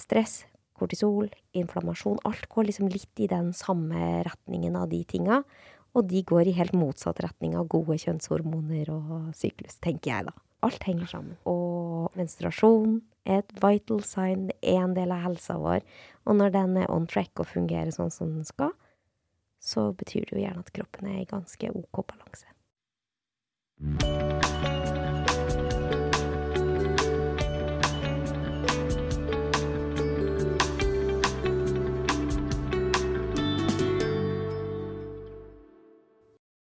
stress, kortisol, inflammasjon. Alt går liksom litt i den samme retningen av de tinga. Og de går i helt motsatt retning av gode kjønnshormoner og syklus, tenker jeg da. Alt henger sammen. Og menstruasjon er et vital sign, det er en del av helsa vår. Og når den er on track og fungerer sånn som den skal, så betyr det jo gjerne at kroppen er i ganske OK balanse.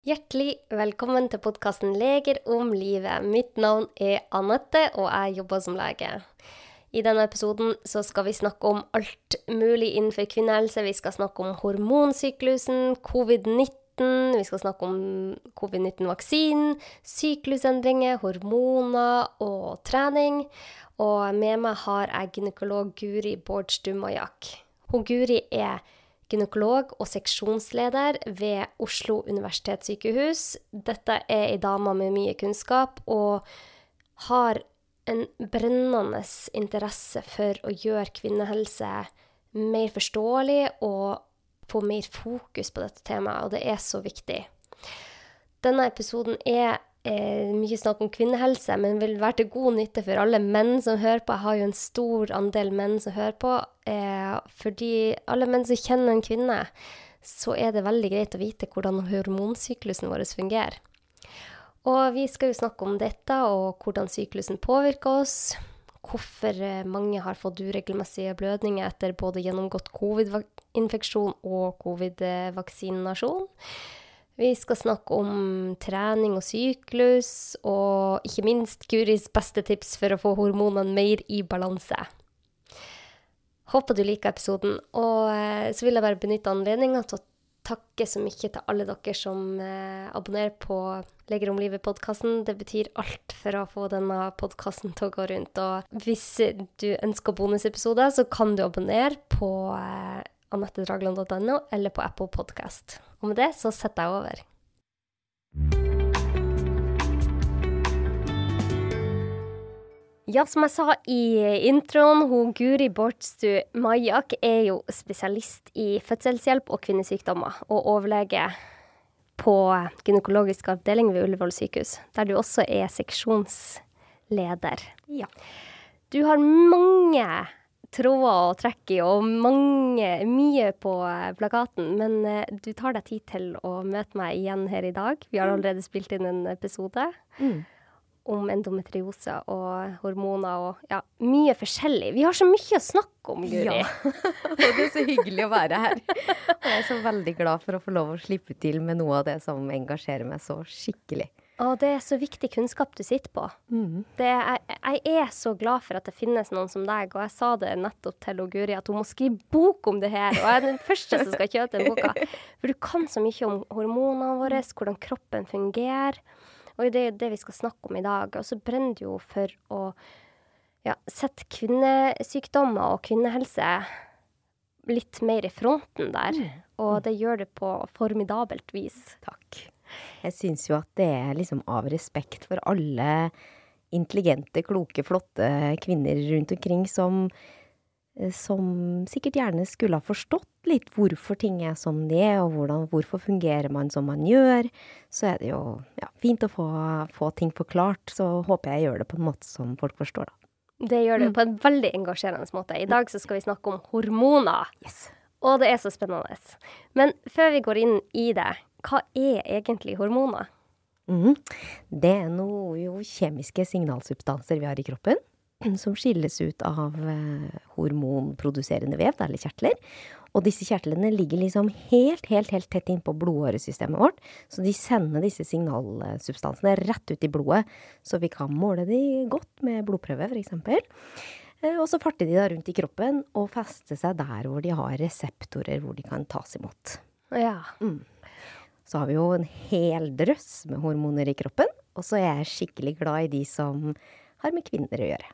Hjertelig velkommen til podkasten Leger om livet. Mitt navn er Anette, og jeg jobber som lege. I denne episoden skal vi snakke om alt mulig innenfor kvinnehelse. Vi skal snakke om hormonsyklusen, covid-19, vi skal snakke om covid-19-vaksinen, syklusendringer, hormoner og trening. Og med meg har jeg gynekolog Guri Bårdstumajak. Hun Guri er gynekolog og seksjonsleder ved Oslo universitetssykehus. Dette er ei dame med mye kunnskap og har en brennende interesse for å gjøre kvinnehelse mer forståelig og få mer fokus på dette temaet, og det er så viktig. Denne episoden er mye snakk om kvinnehelse, men vil være til god nytte for alle menn som hører på. Jeg har jo en stor andel menn som hører på. Eh, fordi alle menn som kjenner en kvinne, så er det veldig greit å vite hvordan hormonsyklusen vår fungerer. Og vi skal jo snakke om dette, og hvordan syklusen påvirker oss. Hvorfor eh, mange har fått uregelmessige blødninger etter både gjennomgått covid-infeksjon og covid-vaksinasjon. Vi skal snakke om trening og syklus, og ikke minst Guris beste tips for å få hormonene mer i balanse. Håper du liker episoden, og eh, så vil jeg bare benytte anledninga til å takke så mye til alle dere som eh, abonnerer på Leger om livet-podkasten. Det betyr alt for å få denne podkasten til å gå rundt. Og hvis du ønsker bonusepisoder, så kan du abonnere på eh, anettedragland.no eller på Apple Podcast. Og med det så setter jeg over. Ja, som jeg sa i introen, hun Guri Bårdstu Majak er jo spesialist i fødselshjelp og kvinnesykdommer, og overlege på gynekologisk avdeling ved Ullevål sykehus, der du også er seksjonsleder. Ja. Du har mange tråder å trekke i, og mange, mye på plakaten. Men eh, du tar deg tid til å møte meg igjen her i dag. Vi har allerede spilt inn en episode Mm. om endometriose og hormoner og ja, mye forskjellig. Vi har så mye å snakke om, Guri. Ja. og det er så hyggelig å være her. Og jeg er så veldig glad for å få lov å slippe til med noe av det som engasjerer meg så skikkelig. Og det er så viktig kunnskap du sitter på. Det jeg, jeg er så glad for at det finnes noen som deg, og jeg sa det nettopp til Guri, at hun må skrive bok om det her. Og jeg er den første som skal kjøpe den boka. For du kan så mye om hormonene våre, hvordan kroppen fungerer. Og det er det vi skal snakke om i dag. Og så brenner det jo for å ja, sette kvinnesykdommer og kvinnehelse litt mer i fronten der. Og det gjør det på formidabelt vis. Takk. Jeg syns jo at det er liksom av respekt for alle intelligente, kloke, flotte kvinner rundt omkring som eh, som sikkert gjerne skulle ha forstått litt hvorfor ting er som de er, og hvordan, hvorfor fungerer man som man gjør. Så er det jo ja, fint å få, få ting forklart. Så håper jeg gjør det på en måte som folk forstår, da. Det gjør du på en veldig engasjerende måte. I dag så skal vi snakke om hormoner. Yes. Og det er så spennende. Men før vi går inn i det, hva er egentlig hormoner? Mm. Det er noe jo kjemiske signalsubstanser vi har i kroppen, som skilles ut av eh, hormonproduserende vev, eller kjertler. Og disse kjertlene ligger liksom helt, helt, helt tett innpå blodåresystemet vårt. Så de sender disse signalsubstansene rett ut i blodet, så vi kan måle de godt med blodprøve, f.eks. Eh, Og så farter de da rundt i kroppen og fester seg der hvor de har reseptorer hvor de kan tas imot. Ja. Så har vi jo en hel drøss med hormoner i kroppen, og så er jeg skikkelig glad i de som har med kvinner å gjøre.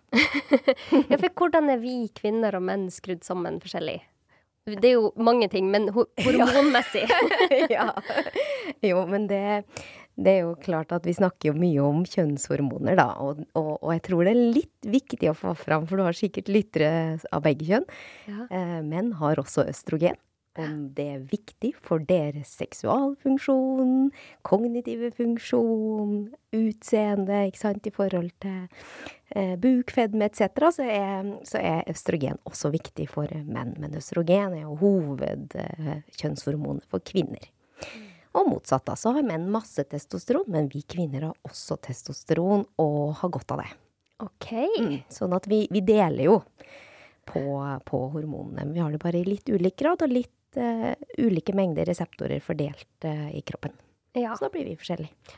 ja, for hvordan er vi kvinner og menn skrudd sammen forskjellig? Det er jo mange ting, men hormonmessig. ja. Jo, men det, Det er jo klart at vi snakker jo mye om kjønnshormoner, da. Og, og, og jeg tror det er litt viktig å få fram, for du har sikkert lyttere av begge kjønn. Ja. Eh, menn har også østrogen. Om det er viktig for deres seksualfunksjon, kognitive funksjon, utseende, ikke sant, i forhold til eh, bukfedme etc., så, er- så er østrogen også viktig for menn. Men østrogen er jo hovedkjønnshormonet for kvinner. Og motsatt, da, så har menn masse testosteron, men vi kvinner har også testosteron og har godt av det. OK. Mm. Sånn at vi, vi deler jo på, på hormonene. Men vi har det bare i litt ulik grad og litt eh, ulike mengder reseptorer fordelt uh, i kroppen. Ja. Så da blir vi forskjellige.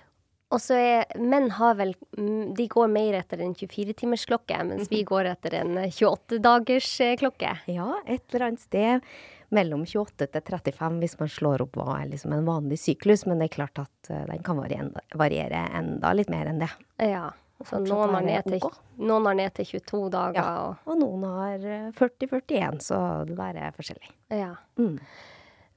Og så er menn har vel mm, De går mer etter en 24-timersklokke, mens vi går etter en 28-dagersklokke. Ja, et eller annet sted mellom 28 til 35 hvis man slår opp hva er liksom en vanlig syklus. Men det er klart at eh, den kan variere, variere enda litt mer enn det. Ja. Så noen har, ned til, noen har ned til 22 dager. Ja. Og noen har eh, 40-41, så det der er forskjellig. Ja. Mm.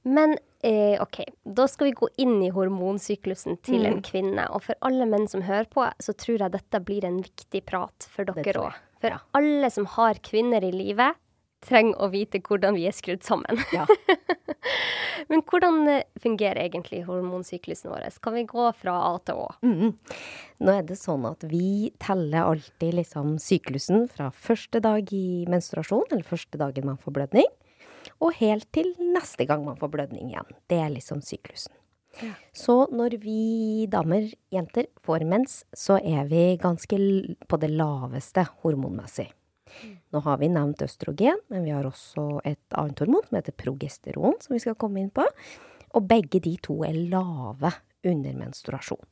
Men eh, OK, da skal vi gå inn i hormonsyklusen til Mm. en kvinne. Og for alle menn som hører på, så tror jeg dette blir en viktig prat for dere òg. For alle som har kvinner i livet, trenger å vite hvordan vi er skrudd sammen. Ja. Men hvordan eh, fungerer egentlig hormonsyklusen vår? Kan vi gå fra A til Å? Mm. Nå er det sånn at vi teller alltid liksom syklusen fra første dag i menstruasjon, eller første dagen man får blødning, og helt til neste gang man får blødning igjen. Det er liksom syklusen. Ja. Så når vi damer, jenter, får mens, så er vi ganske på det laveste hormonmessig. Nå har vi nevnt østrogen, men vi har også et annet hormon som heter progesteron, som vi skal komme inn på. Og begge de to er lave under menstruasjon.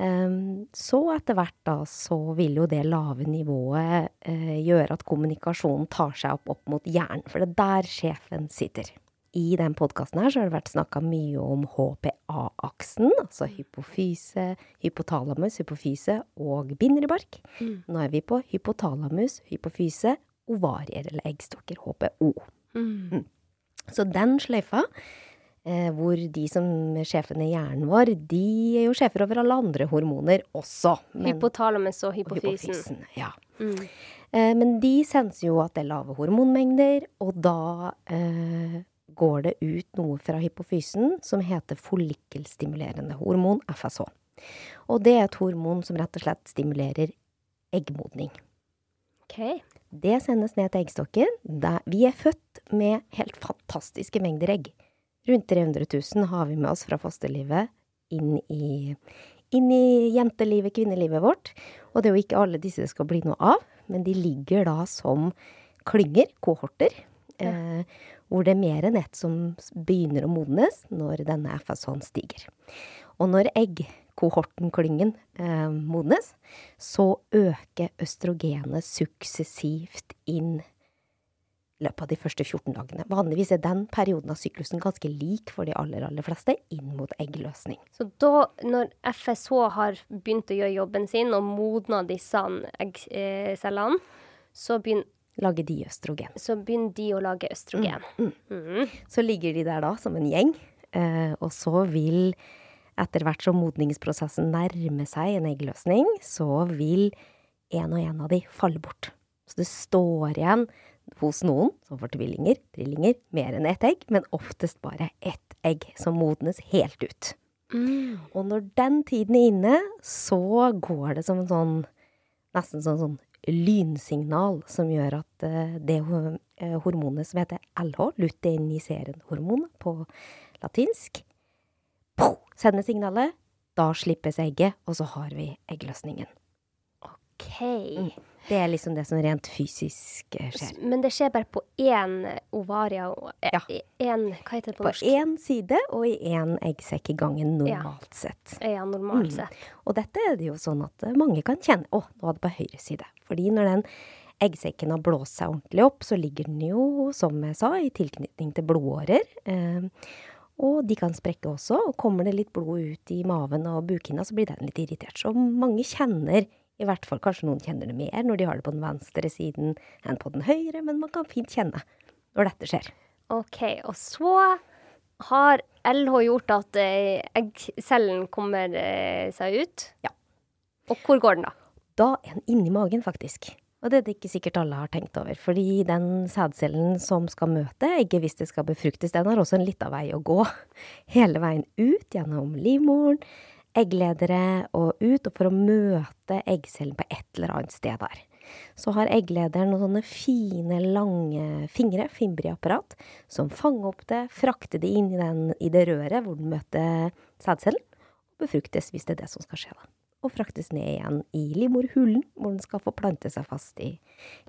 Ehm, så etter hvert da, så vil jo det lave nivået eh, gjøre at kommunikasjonen tar seg opp opp mot hjernen, for det er der sjefen sitter. I den podkasten her så har det vært snakka mye om HPA-aksen, altså hypofyse, hypotalamus, hypofyse og binderebark. Nå er vi på hypotalamus, hypofyse, ovarier eller eggstokker, HPO. Mm. Så den sløyfa, eh, hvor de som er sjefene i hjernen vår, de er jo sjefer over alle andre hormoner også. men- Hypotalamus og og hypofysen. hypofysen, ja. Mm. Eh, men de senser jo at det er lave hormonmengder, og da eh, går det ut noe fra hypofysen som heter follikkelstimulerende hormon, FSH. Og det er et hormon som rett og slett stimulerer eggmodning. Okay. Det sendes ned til eggstokken. Der vi er født med helt fantastiske mengder egg. Rundt 300 000 har vi med oss fra fosterlivet inn i, inn i jentelivet, kvinnelivet vårt. Og det er jo ikke alle disse det skal bli noe av, men de ligger da som klynger, kohorter, eh, hvor det er mer enn ett som begynner å modnes når denne FSH-en stiger. Og når eggkohorten, klyngen, eh, modnes, så øker østrogenet suksessivt inn i løpet av de første 14 dagene. Vanligvis er den perioden av syklusen ganske lik for de aller, aller fleste inn mot eggløsning. Så da, når FSH har begynt å gjøre jobben sin og modna disse eggcellene, så, begyn- Lager de østrogen. så begynner de å lage østrogen. Mm. Så ligger de der da som en gjeng, eh, og så vil etter hvert som modningsprosessen nærmer seg en eggløsning, så vil en og en av de falle bort. Så det står igjen hos noen som får tvillinger, trillinger, mer enn ett egg, men oftest bare ett egg som modnes helt ut. Mm. Og når den tiden er inne, så går det som en sånn Nesten sånn, sånn lynsignal som gjør at eh, det eh, hormonet som heter LH, luteiniserende hormon på latinsk, sender signalet. Da slippes egget, og så har vi eggløsningen. OK. Det er liksom det som rent fysisk eh, skjer. Men det skjer bare på én ovaria og Ja. en, Hva heter det på På norsk? én side og i én eggsekk i gangen, normalt sett. Ja, normalt Mm. sett. Og dette er det jo sånn at eh, mange kan kjenne Å, nå var det på høyre side. Fordi når den eggsekken har blåst seg ordentlig opp, så ligger den jo, som jeg sa, i tilknytning til blodårer. Eh, og de kan sprekke også, og kommer det litt blod ut i maven og bukhinna, så blir den litt irritert. Så mange kjenner, i hvert fall kanskje noen kjenner det mer når de har det på den venstre siden enn på den høyre, men man kan fint kjenne når dette skjer. OK. Og så har LH gjort at eh, eggcellen kommer eh, seg ut? Ja. Og hvor går den, da? Da er den inni magen, faktisk. Og det er det ikke sikkert alle har tenkt over. Fordi den sædcellen som skal møte egget hvis det skal befruktes, den har også en lita vei å gå. Hele veien ut gjennom livmoren, eggledere og ut, og for å møte eggcellen på et eller annet sted der. Så har egglederen noen sånne fine, lange fingre, fimbriapparat, som fanger opp det, frakter det inn i, den, i det røret hvor den møter sædcellen, og befruktes hvis det er det som skal skje da og fraktes ned igjen i livmorhulen, hvor den skal få plante seg fast i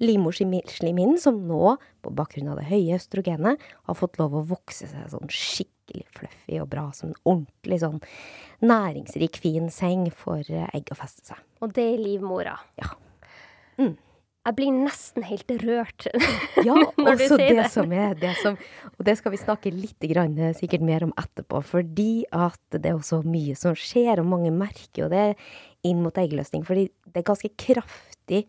livmorslimhinnen, som nå, på bakgrunn av det høye østrogenet, har fått lov å vokse seg sånn skikkelig fluffy og bra, som en ordentlig sånn næringsrik, fin seng for egg å feste seg. Og det er livmora? Ja. Mm. Jeg blir nesten helt rørt ja, når du sier det. Som er, det som, og det skal vi snakke litt grann, sikkert mer om etterpå, fordi at det er også mye som skjer, og mange merker jo det inn mot eggløsning. Fordi det er ganske kraftig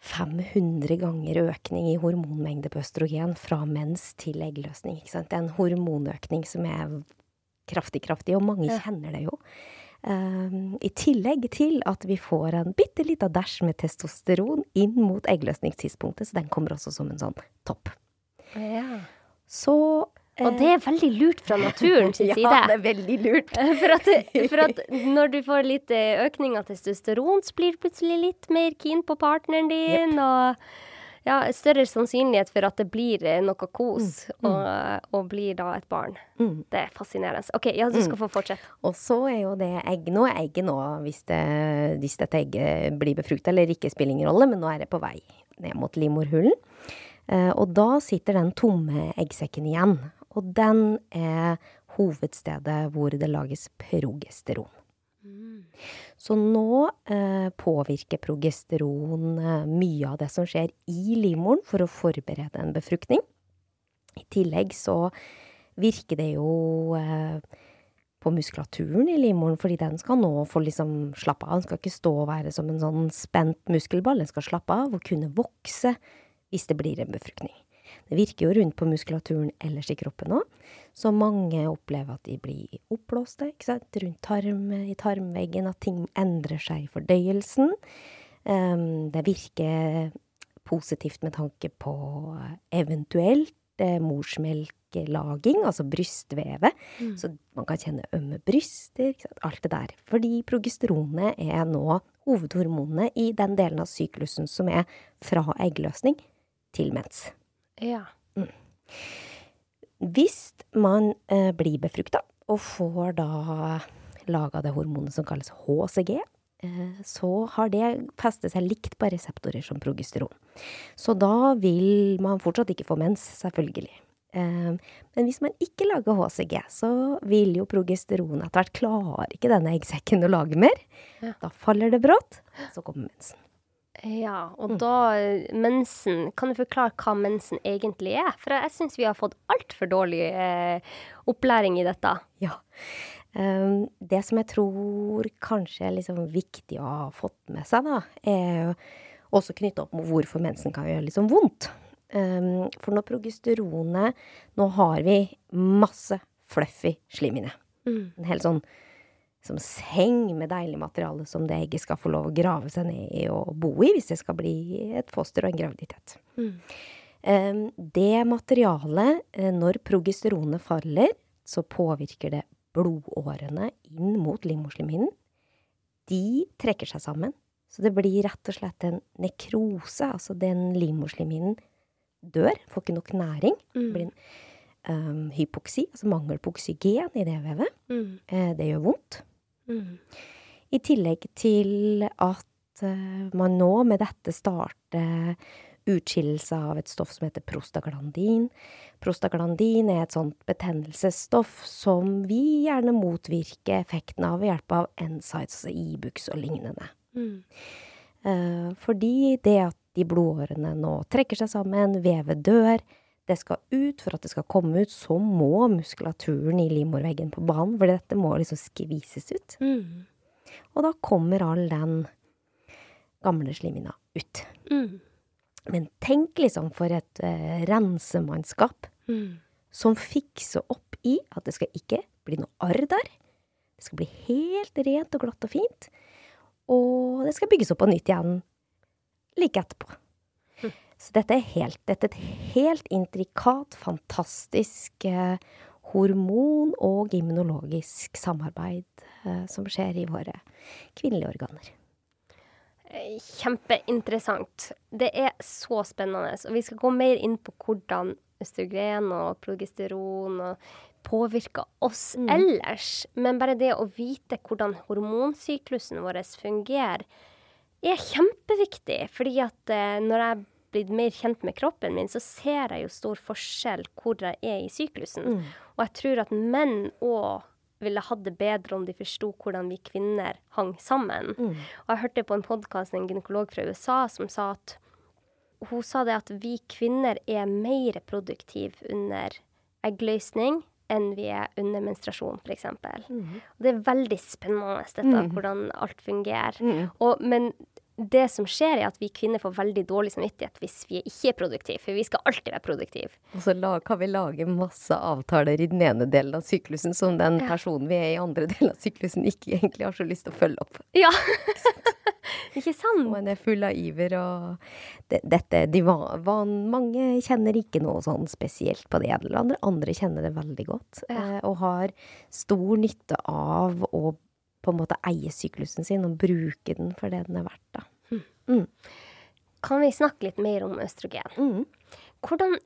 500 ganger økning i hormonmengde på østrogen fra mens til eggløsning. Ikke sant? Det er en hormonøkning som er kraftig, kraftig, og mange kjenner det jo. Um, I tillegg til at vi får en bitte lita dæsj med testosteron inn mot eggløsningstidspunktet, så den kommer også som en sånn topp. Ja. Så Og det er veldig lurt fra naturen sin side. ja, det er veldig lurt. For at, for at, når du får litt eh, økning av testosteron, så blir du plutselig litt mer keen på partneren din. Yep. og ja, større sannsynlighet for at det blir eh, noe kos mm. og, mm. og, blir da et barn. Mm. Det er fascinerende. OK, ja, du skal mm. få fortsette. Og så er jo det egg Nå er egget nå, hvis, det, hvis dette egget blir befrukta eller ikke, spiller ingen rolle, men nå er det på vei ned mot livmorhulen. Eh, og da sitter den tomme eggsekken igjen. Og den er hovedstedet hvor det lages progesteron. Så nå eh, påvirker progesteron eh, mye av det som skjer i livmoren for å forberede en befruktning. I tillegg så virker det jo eh, på muskulaturen i livmoren, fordi den skal nå få liksom slappe av. Den skal ikke stå og være som en sånn spent muskelball, den skal slappe av og kunne vokse hvis det blir en befruktning. Det virker jo rundt på muskulaturen ellers i kroppen òg, så mange opplever at de blir oppblåste rundt tarm, i tarmveggen, at ting endrer seg i fordøyelsen. Um, det virker positivt med tanke på eventuelt eh, morsmelklaging, altså brystvevet. Mm. Så man kan kjenne ømme bryster, alt det der. Fordi progesteronet er nå hovedhormonene i den delen av syklusen som er fra eggløsning til mens. Ja. Mm. Hvis man eh, blir befrukta og får da laga det hormonet som kalles HCG, eh, så har det festet seg likt på reseptorer som progesteron. Så da vil man fortsatt ikke få mens, selvfølgelig. Eh, men hvis man ikke lager HCG, så vil jo progesteron etter hvert klare ikke denne eggsekken å lage mer. Ja. Da faller det brått, så kommer mensen. Ja, og mm. da mensen Kan du forklare hva mensen egentlig er? For jeg syns vi har fått altfor dårlig eh, opplæring i dette. Ja. Um, det som jeg tror kanskje er liksom viktig å ha fått med seg, da, er også knytta opp med hvorfor mensen kan gjøre liksom vondt. Um, for når progesteronet Nå har vi masse fluffy slimhinne. Mm. En helt sånn som seng med deilig materiale som det egget skal få lov å grave seg ned i og bo i hvis det skal bli et foster og en graviditet. Mm. Det materialet, eh, når progesteronet faller, så påvirker det blodårene inn mot livmorslimhinnen. De trekker seg sammen, så det blir rett og slett en nekrose. Altså den livmorslimhinnen dør, får ikke nok næring. Mm. Blir en um, hypoksi, altså mangel på oksygen i det vevet. Mm. Uh, det gjør vondt. Mm. I tillegg til at uh, man nå med dette starter utskillelse av et stoff som heter prostaglandin. Prostaglandin er et sånt betennelsesstoff som vi gjerne motvirker effekten av ved hjelp av NSIDES, altså Ibux og lignende. Mm. Uh, fordi det at de blodårene nå trekker seg sammen, vevet dør, det skal ut. For at det skal komme ut, så må muskulaturen i livmorveggen på banen. For dette må liksom skvises ut. Mm. Og da kommer all den gamle slimhinna ut. Mm. Men tenk liksom for et uh, rensemannskap. Mm. som fikser opp i at det skal ikke bli noe arr der. Det skal bli helt rent og glatt og fint. Og det skal bygges opp på nytt igjen like etterpå. Så dette er, helt, dette er et helt intrikat, fantastisk eh, hormon- og immunologisk samarbeid eh, som skjer i våre kvinnelige organer. Eh, Kjempeinteressant. Det er så spennende. Og vi skal gå mer inn på hvordan østrogen og progesteron og påvirker oss Mm. ellers. Men bare det å vite hvordan hormonsyklusen vår fungerer, er kjempeviktig. Fordi at eh, når jeg blitt mer kjent med kroppen min, så ser jeg jo stor forskjell hvor jeg er i syklusen. Mm. Og jeg tror at menn òg ville hatt det bedre om de forsto hvordan vi kvinner hang sammen. Mm. Og jeg hørte på en podkast en gynekolog fra USA som sa at hun sa det at vi kvinner er mer produktive under eggløsning enn vi er under menstruasjon, f.eks. Mm. Og det er veldig spennende, dette, Mm. hvordan alt fungerer. Mm. Og, men det som skjer, er at vi kvinner får veldig dårlig samvittighet hvis vi ikke er produktive, for vi skal alltid være produktive. Og så kan vi lage masse avtaler i den ene delen av syklusen som den personen vi er i andre delen av syklusen, ikke egentlig har så lyst til å følge opp. Ja! ikke sant? Og en er full av iver og det, dette de van, van, Mange kjenner ikke noe sånn spesielt på det ene eller andre. Andre kjenner det veldig godt. Ja. Eh, og har stor nytte av å på en måte eie syklusen sin og bruke den for det den er verdt, da. Kan vi snakke litt mer om østrogen? Mm. Hvordan,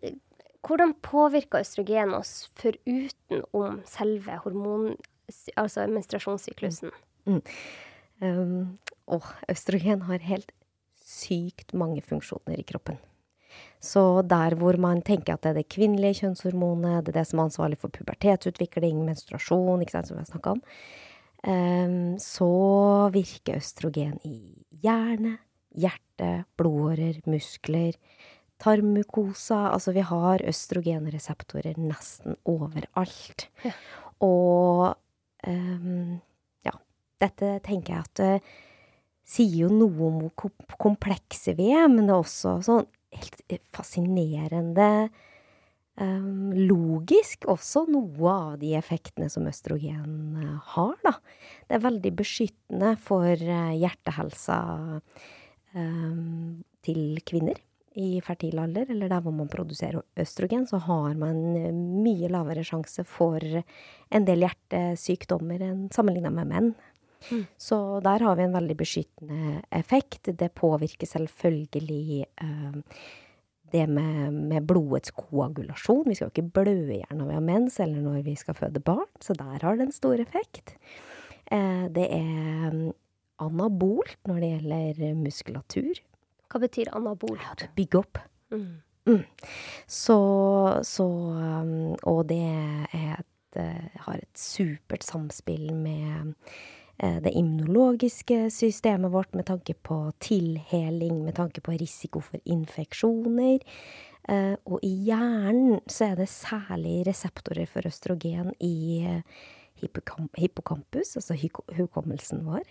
hvordan påvirker østrogen oss foruten om selve hormon... Altså menstruasjonssyklusen? Um, og østrogen har helt sykt mange funksjoner i kroppen. Så der hvor man tenker at det er det kvinnelige kjønnshormonet, det er det som er ansvarlig for pubertetsutvikling, menstruasjon, ikke sant, som vi har snakka om, så virker østrogen i hjerne, hjerte, blodårer, muskler, tarmmukosa. Altså vi har østrogenreseptorer nesten overalt. Ja. Og um, ja, dette tenker jeg at det sier jo noe om hvor komplekse vi er, men det er også sånn helt fascinerende um, logisk også noe av de effektene som østrogen eh, har, da. Det er veldig beskyttende for eh, hjertehelsa um, til kvinner i fertil alder, eller der hvor man produserer østrogen, så har man eh, mye lavere sjanse for en del hjertesykdommer enn sammenligna med menn. Mm. Så der har vi en veldig beskyttende effekt. Det påvirker selvfølgelig eh, det med, med blodets koagulasjon. Vi skal jo ikke blø i hjel når vi har mens, eller når vi skal føde barn, så der har det en stor effekt. Eh, det er mm, anabolt når det gjelder muskulatur. Hva betyr anabolt? Bygge opp. Mm. Så, så um, Og det et, eh, har et supert samspill med det immunologiske systemet vårt med tanke på tilheling, med tanke på risiko for infeksjoner. Eh, og i hjernen så er det særlig reseptorer for østrogen i eh, hippocampus, altså hukommelsen vår.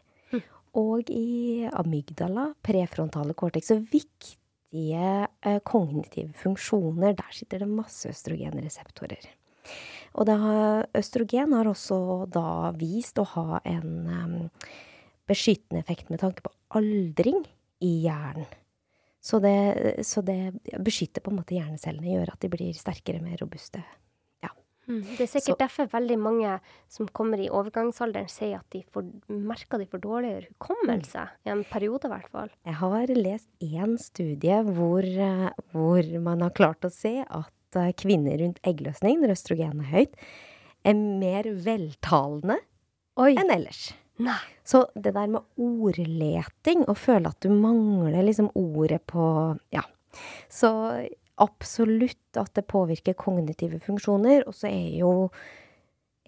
Og i amygdala, prefrontale cortex. Så viktige eh, kognitive funksjoner, der sitter det masse østrogenreseptorer. Og det har, østrogen har også da vist å ha en um, beskyttende effekt med tanke på aldring i hjernen. Så det, så det beskytter på en måte hjernecellene, gjør at de blir sterkere, mer robuste. Mm. Det er sikkert Så- derfor veldig mange som kommer i overgangsalderen, sier at de får, merker de får dårligere hukommelse. I en periode, i hvert fall. Jeg har lest én studie hvor, eh, hvor man har klart å se at eh, kvinner rundt eggløsning, når østrogen er høyt, er mer veltalende Oi! enn ellers. Nei. Så det der med ordleting, og føle at du mangler liksom ordet på Ja. Så absolutt at det påvirker kognitive funksjoner. Og så er jo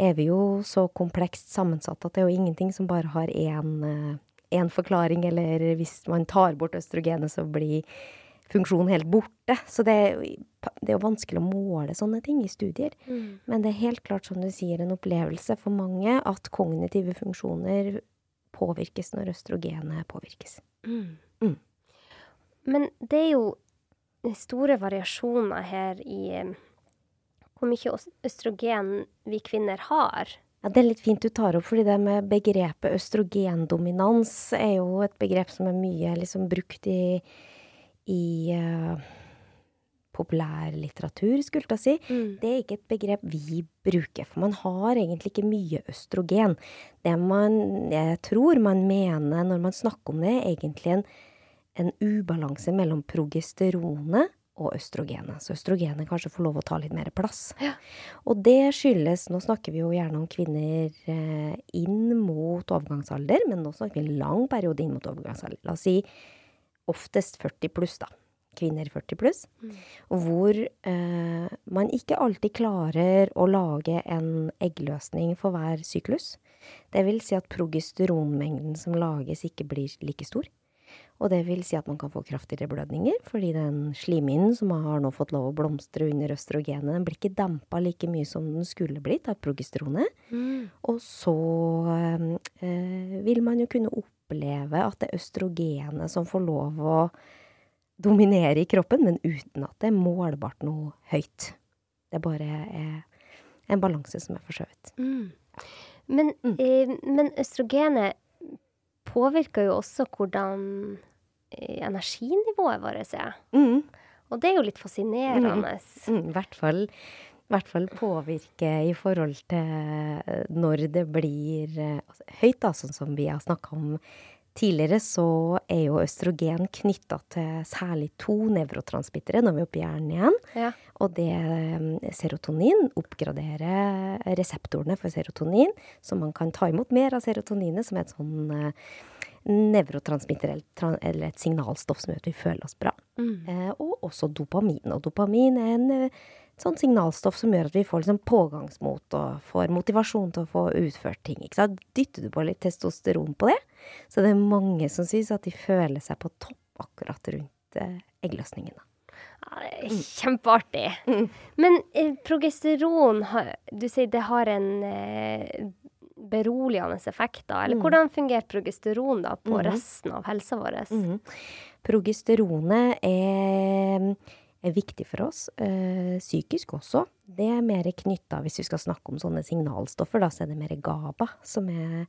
er vi jo så komplekst sammensatt at det er jo ingenting som bare har én én forklaring, eller hvis man tar bort østrogenet, så blir funksjonen helt borte. Så det det er jo vanskelig å måle sånne ting i studier. Mm. Men det er helt klart, som du sier, en opplevelse for mange at kognitive funksjoner påvirkes når østrogenet påvirkes. Mm. Mm. Men det er jo store variasjoner her i hvor mye østrogen vi kvinner har? Ja, Det er litt fint du tar opp, fordi det med begrepet østrogendominans er jo et begrep som er mye liksom brukt i, i uh, populærlitteratur, skulle jeg si. Mm. Det er ikke et begrep vi bruker, for man har egentlig ikke mye østrogen. Det man, jeg tror man mener når man snakker om det, er egentlig en, en ubalanse mellom progesteronet og østrogenet. Så østrogenet kanskje får lov å ta litt mer plass. Ja. Og det skyldes Nå snakker vi jo gjerne om kvinner eh, inn mot overgangsalder, men nå snakker vi en lang periode inn mot overgangsalder. La oss si oftest 40 pluss, da kvinner 40 pluss, mm. hvor eh, man ikke alltid klarer å lage en eggløsning for hver syklus. Det vil si at progesteronmengden som lages, ikke blir like stor. Og det vil si at man kan få kraftigere blødninger, fordi den slimhinnen som har nå fått lov å blomstre under østrogenet, den blir ikke dampa like mye som den skulle blitt av progesteronet. Mm. Og så eh, vil man jo kunne oppleve at det er østrogenet som får lov å dominere i kroppen, men uten at det er målbart noe høyt. Det bare er en balanse som er forskjøvet. Mm. Men, mm. eh, men, østrogenet påvirker jo også hvordan eh, energinivået vårt er. Mm. Og det er jo litt fascinerende. Mm. I hvert fall hvert fall påvirke i forhold til eh, når det blir eh, altså, høyt, da, sånn som vi har snakka om Tidligere så er jo østrogen knytta til særlig to nevrotransmittere, når vi er oppe i hjernen igjen. Ja. Og det eh, serotonin oppgraderer reseptorene for serotonin, så man kan ta imot mer av serotoninet, som er et sånn nevrotransmitter eller et signalstoff som gjør at vi føler oss bra. Mm. Eh, og også dopamin. Og dopamin er en sånn signalstoff som gjør at vi får liksom pågangsmot og får motivasjon til å få utført ting. Ikke sant? Dytter du på litt testosteron på det, så det er mange som syns at de føler seg på topp akkurat rundt eh, eggløsningen. Ja, det er kjempeartig. Mm. Men eh, progesteron, du sier det har en eh, beroligende effekt, da? Eller mm. hvordan fungerer progesteron da på mm. resten av helsa vår? Mm. Progesteronet er er viktig for oss. Eh, psykisk også. Det er mer knytta, hvis vi skal snakke om sånne signalstoffer, da, så er det mer GABA som er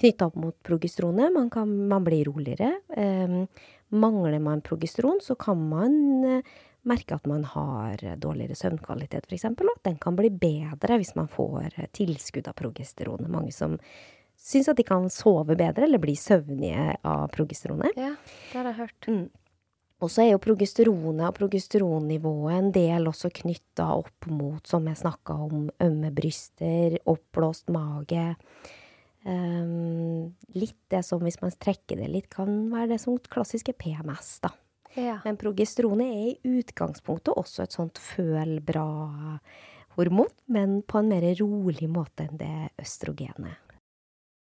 knytta opp mot progesteronet. Man, kan, man blir roligere. Eh, mangler man progesteron, så kan man eh, merke at man har dårligere søvnkvalitet, f.eks., og at den kan bli bedre hvis man får tilskudd av progesteronet. Mange som syns at de kan sove bedre eller bli søvnige av progesteronet. Ja, det har jeg hørt. Mm. Og så er jo progesteronet og progesteronnivået en del også knytta opp mot, som jeg snakka om, ømme bryster, oppblåst mage. Um, litt det som, hvis man trekker det litt, kan være det som klassiske PMS, da. Ja. Men progesteronet er i utgangspunktet også et sånt føl bra-hormon, men på en mer rolig måte enn det østrogenet.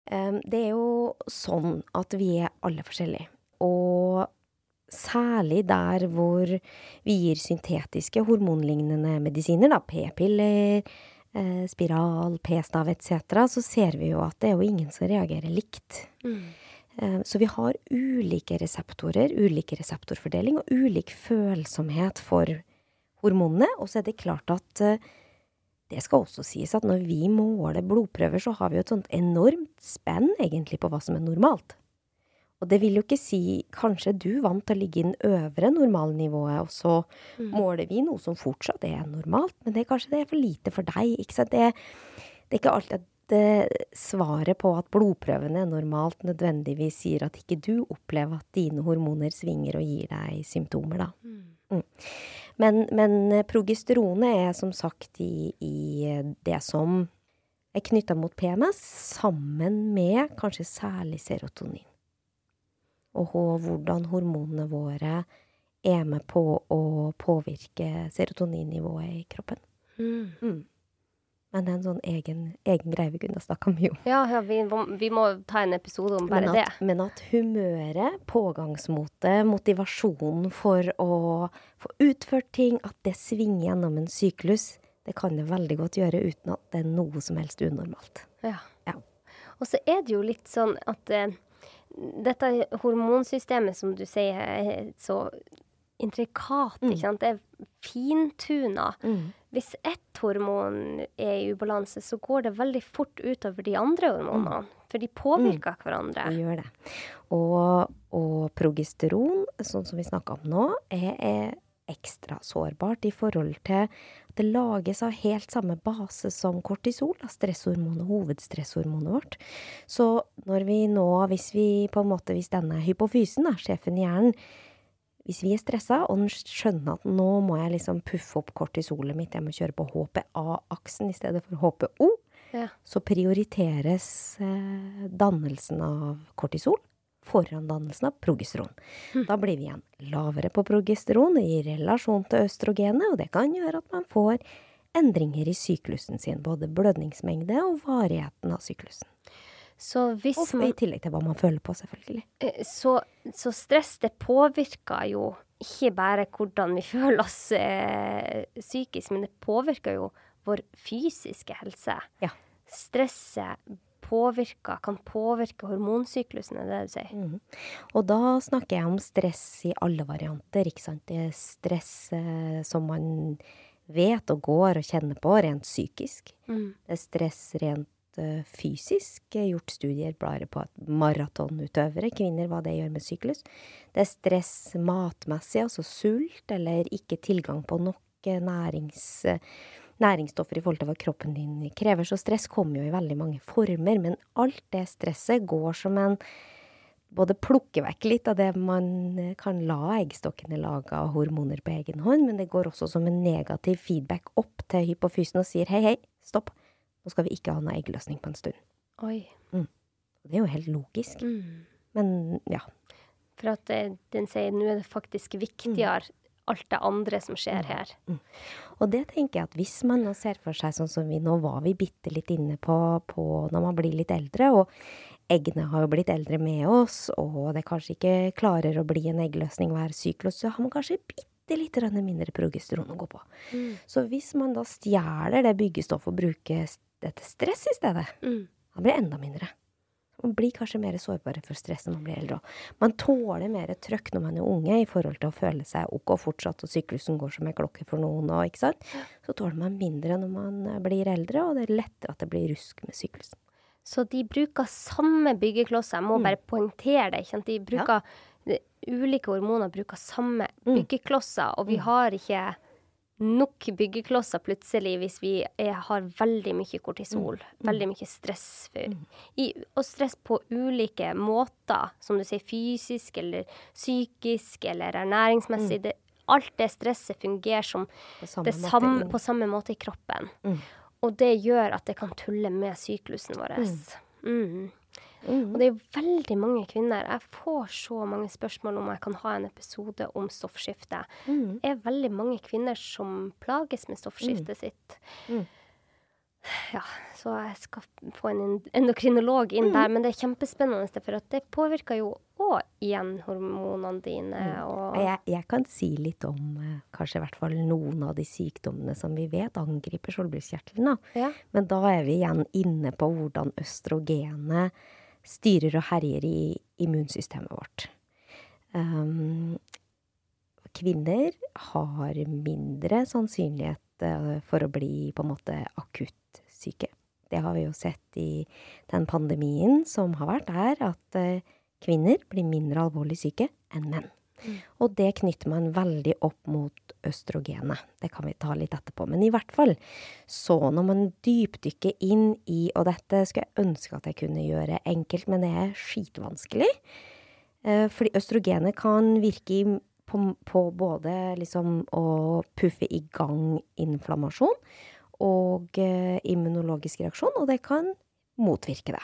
Um, det er jo sånn at vi er alle forskjellige. Og Særlig der hvor vi gir syntetiske hormonlignende medisiner, da, p-piller, eh, spiral, p-stav etc., så ser vi jo at det er jo ingen som reagerer likt. Mm. Eh, så vi har ulike reseptorer, ulik reseptorfordeling og ulik følsomhet for hormonene. Og så er det klart at eh, det skal også sies at når vi måler blodprøver, så har vi jo et sånt enormt spenn egentlig på hva som er normalt. Og det vil jo ikke si kanskje du vant til å ligge i den øvre normalnivået, og så mm. måler vi noe som fortsatt er normalt, men det kanskje det er for lite for deg. Ikke sant? Det, det er ikke alltid at eh, svaret på at blodprøvene er normalt, nødvendigvis sier at ikke du opplever at dine hormoner svinger og gir deg symptomer, da. Mm. mm. Men, men, eh, progesteronet er som sagt i, i det som er knytta mot PMS, sammen med kanskje særlig serotonin og hvordan hormonene våre er med på å påvirke serotoninnivået i kroppen. Mm. Mm. Men det er en sånn egen, egen greie vi kunne snakka mye om. Ja, ja vi, vi, må ta en episode om bare men at, det. Men at humøret, pågangsmotet, motivasjonen for å få utført ting, at det svinger gjennom en syklus, det kan det veldig godt gjøre uten at det er noe som helst unormalt. Ja. ja. Og så er det jo litt sånn at eh, dette hormonsystemet som du sier er så intrikat, ikke sant. Det er fintuna. Mm. Hvis ett hormon er i ubalanse, så går det veldig fort utover de andre hormonene. For de påvirker hverandre. Det gjør det. Og, og progesteron, sånn som vi snakka om nå, er, er ekstra sårbart i forhold til at det lages av helt samme base som kortisol, stresshormonet, hovedstresshormonet vårt. Så når vi nå, hvis vi på en måte, hvis denne hypofysen, da, sjefen i hjernen, hvis vi er stressa og den skjønner at nå må jeg liksom puffe opp kortisolet mitt, jeg må kjøre på HPA-aksen i stedet for HPO, Ja. så prioriteres eh, dannelsen av kortisol foran av progesteron. Da blir vi igjen lavere på progesteron i relasjon til østrogenet, og det kan gjøre at man får endringer i syklusen sin, både blødningsmengde og varigheten av syklusen. Og i tillegg til hva man føler på, selvfølgelig. Eh, Så, så stress det påvirker jo ikke bare hvordan vi føler oss eh, psykisk, men det påvirker jo vår fysiske helse. Ja. Stresset påvirker, kan påvirke hormonsyklusen, er det det du sier? Mhm. Og da snakker jeg om stress i alle varianter, ikke sant. Det er stress eh, som man vet og går og kjenner på rent psykisk. Mm. Det er stress rent uh, fysisk. Jeg har gjort studier bare på at maratonutøvere, kvinner, hva det gjør med syklus. Det er stress matmessig, altså sult eller ikke tilgang på nok eh, nærings, eh, næringsstoffer i forhold til hva kroppen din krever. Så stress kommer jo i veldig mange former, men alt det stresset går som en både plukke vekk litt av det man eh, kan la eggstokkene lage av hormoner på egen hånd, men det går også som en negativ feedback opp til hypofysen og sier hei, hei, stopp, nå skal vi ikke ha noe eggløsning på en stund. Oi. Det er jo helt logisk, Mm. men ja. For at den sier nå er det faktisk viktigere alt det andre som skjer her. Og det tenker jeg at hvis man nå ser for seg sånn som vi nå var vi bitte litt inne på, på når man blir litt eldre, og eggene har jo blitt eldre med oss, og det kanskje ikke klarer å bli en eggløsning hver syklus, så har man kanskje bitte litt mindre progesteron å gå på. Mm. Så hvis man da stjeler det byggestoffet og bruker dette stress i stedet, Mm. da blir det enda mindre. Man blir kanskje mer sårbare for stress når man blir eldre. òg. Man tåler mer trøkk når man er unge i forhold til å føle seg ok fortsatt, og syklusen går som en klokke for noen, òg, ikke sant. Så tåler man mindre når man eh, blir eldre, og det er lettere at det blir rusk med syklusen. Så de bruker samme byggeklosser. Jeg må Mm. bare poengtere det. Ikke sant? De bruker, ja. ulike hormoner bruker samme Mm. byggeklosser, og vi har ikke nok byggeklosser plutselig hvis vi er, har veldig mye kortisol, veldig mye stress. For, i, og stress på ulike måter, som du sier, fysisk eller psykisk eller ernæringsmessig. Det, alt det stresset fungerer som På samme det måte samme, inn- på samme måte i kroppen. Mm. Og det gjør at det kan tulle med syklusen vår. Mm. Mm. Og det er veldig mange kvinner. Jeg får så mange spørsmål om jeg kan ha en episode om stoffskifte. Mm. Det er veldig mange kvinner som plages med stoffskiftet sitt. Mm. Ja, så jeg skal få en en- endokrinolog inn Mm. der, men det er kjempespennende, for at det påvirker jo òg igjen hormonene dine. Mm. Og, Jeg, jeg kan si litt om eh, kanskje i hvert fall noen av de sykdommene som vi vet angriper skjoldbruskkjertelen. ja. Men da er vi igjen inne på hvordan østrogenet styrer og herjer i immunsystemet vårt. Um, kvinner har mindre sannsynlighet eh, for å bli på en måte akutt syke. Det har vi jo sett i den pandemien som har vært er at eh, kvinner blir mindre alvorlig syke enn menn. Og det knytter man veldig opp mot østrogenet. Det kan vi ta litt etterpå. Men i hvert fall, så når man dypdykker inn i Og dette skulle jeg ønske at jeg kunne gjøre enkelt, men det er skitvanskelig. Eh, Fordi østrogenet kan virke på, på både liksom å puffe i gang inflammasjon og eh, immunologisk reaksjon, og det kan motvirke det.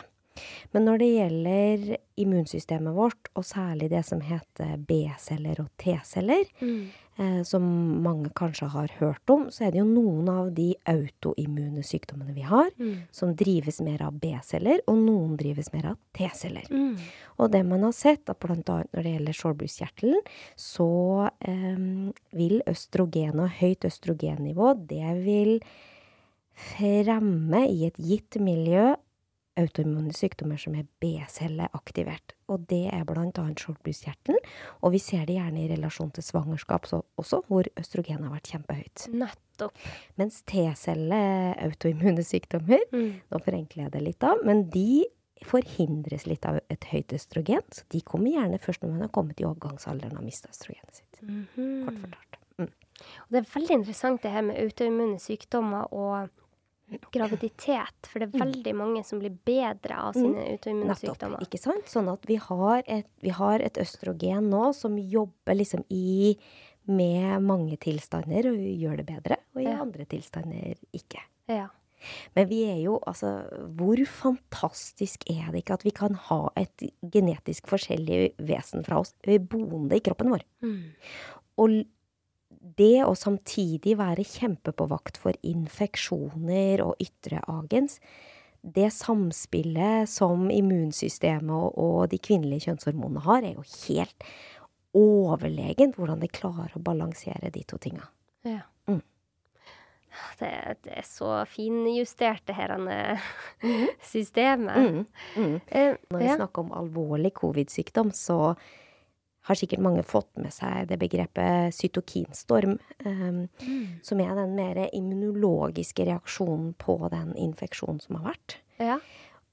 Men når det gjelder immunsystemet vårt, og særlig det som heter B-celler og T-celler, Mm. eh, som mange kanskje har hørt om, så er det jo noen av de autoimmune sykdommene vi har, Mm. som drives mer av B-celler, og noen drives mer av T-celler. Mm. Og det man har sett, at bl.a. når det gjelder skjoldbruskkjertelen, så eh, vil østrogen og høyt østrogennivå, det vil fremme i et gitt miljø autoimmune sykdommer som er B-celleaktivert. Og det er bl.a. skjoldbruskkjertelen. Og vi ser det gjerne i relasjon til svangerskap også, hvor østrogen har vært kjempehøyt. Nettopp. Mens T-celle-autoimmune sykdommer, Mm. nå forenkler jeg det litt da, men de forhindres litt av et høyt østrogen. Så de kommer gjerne først når man har kommet i overgangsalderen og mista østrogenet sitt. Mhm. Kort fortalt. Mm. Det er veldig interessant det her med autoimmune sykdommer og graviditet. For det er veldig mange som blir bedre av sine autoimmune Mm. Nettopp. sykdommer. Ikke sant? Sånn at vi har, et, vi har et østrogen nå som jobber liksom i med mange tilstander og gjør det bedre, og i Ja. andre tilstander ikke. Ja. Men vi er jo altså Hvor fantastisk er det ikke at vi kan ha et genetisk forskjellig vesen fra oss boende i kroppen vår? Mm. Og det å samtidig være kjempe på vakt for infeksjoner og ytre agens, det samspillet som immunsystemet og, de kvinnelige kjønnshormonene har, er jo helt overlegent hvordan de klarer å balansere de to tinga. ja. Mm. Det, det er så finjustert, det her eh, systemet. Mm, mm. Eh, Når vi ja. snakker om alvorlig covid-sykdom, så har sikkert mange fått med seg det begrepet cytokinstorm, um, Mm. som er den mer immunologiske reaksjonen på den infeksjonen som har vært. ja.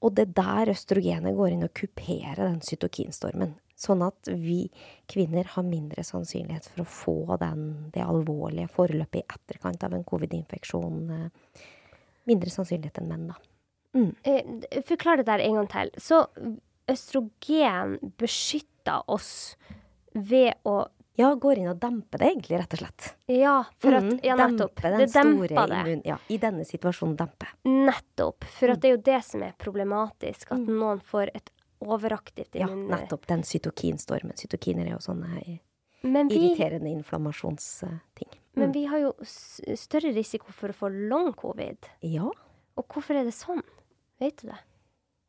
Og det er der østrogenet går inn og kuperer den cytokinstormen. Sånn at vi kvinner har mindre sannsynlighet for å få den, det alvorlige forløpet i etterkant av en covid-infeksjon. eh, Mindre sannsynlighet enn menn, da. Mm. Forklar det der en gang til. Så østrogen beskytter oss ved å Ja, går inn og demper det, egentlig, rett og slett. Ja, for at Mm, Ja, nettopp. dempe den Det store demper det. immun... Ja, i denne situasjonen dempe. Nettopp. For at det er jo det som er problematisk. At Mm. noen får et overaktivt immun... Ja, nettopp. Den cytokinstormen. Cytokiner er jo sånne eh, vi, irriterende inflammasjonsting. men Mm. vi har jo større risiko for å få long covid. Ja, Og hvorfor er det sånn? Vet du det?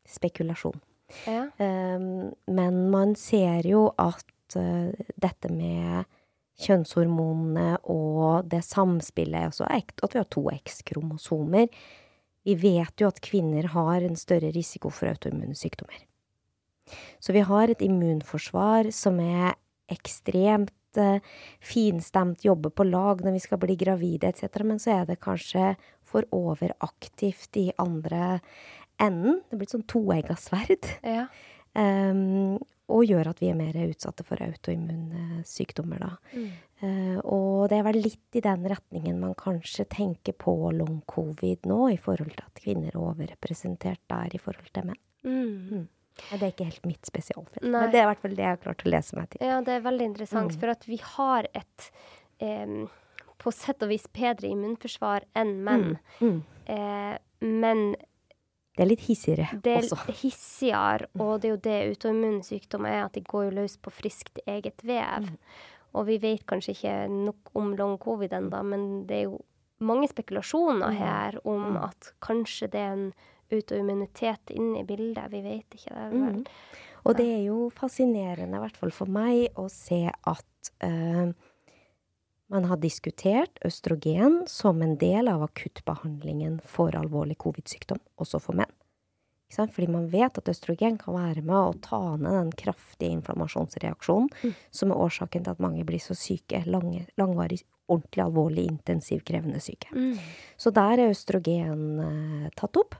spekulasjon. Ja. Um, men man ser jo at uh, dette med kjønnshormonene og det samspillet altså ekte, At vi har to X-kromosomer. Vi vet jo at kvinner har en større risiko for autoimmune sykdommer. Så vi har et immunforsvar som er ekstremt eh, finstemt, jobber på lag når vi skal bli gravide etc., men så er det kanskje for overaktivt i andre enden. Det blir blitt sånn toegga sverd. ja. Um, og gjør at vi er mer utsatte for autoimmune sykdommer, da. Mm. Uh, og det er vel litt i den retningen man kanskje tenker på long covid nå, i forhold til at kvinner er overrepresentert der i forhold til menn. Mm. Mm. det er ikke helt mitt spesialfelt, Nei. men det er i hvert fall det jeg har klart å lese meg til. Ja, det er veldig interessant, Mm. for at vi har et um, på sett og vis bedre immunforsvar enn menn. Mm. Eh, men Det er litt hissigere også. det er også. hissigere, og det er jo det autoimmune sykdommer er, at de går jo løs på friskt eget vev. Mm. Og vi vet kanskje ikke nok om long covid ennå, men det er jo mange spekulasjoner Mm. her om Mm. at kanskje det er en autoimmunitet inne i bildet. Vi vet ikke det. Mm. Og det er jo fascinerende, i hvert fall for meg, å se at eh, man har diskutert østrogen som en del av akuttbehandlingen for alvorlig covid-sykdom, også for menn. Fordi man vet at østrogen kan være med å ta ned den kraftige inflammasjonsreaksjonen Mm. som er årsaken til at mange blir så syke, lange, langvarig, ordentlig alvorlig, intensivkrevende syke. Mm. Så der er østrogen eh, tatt opp.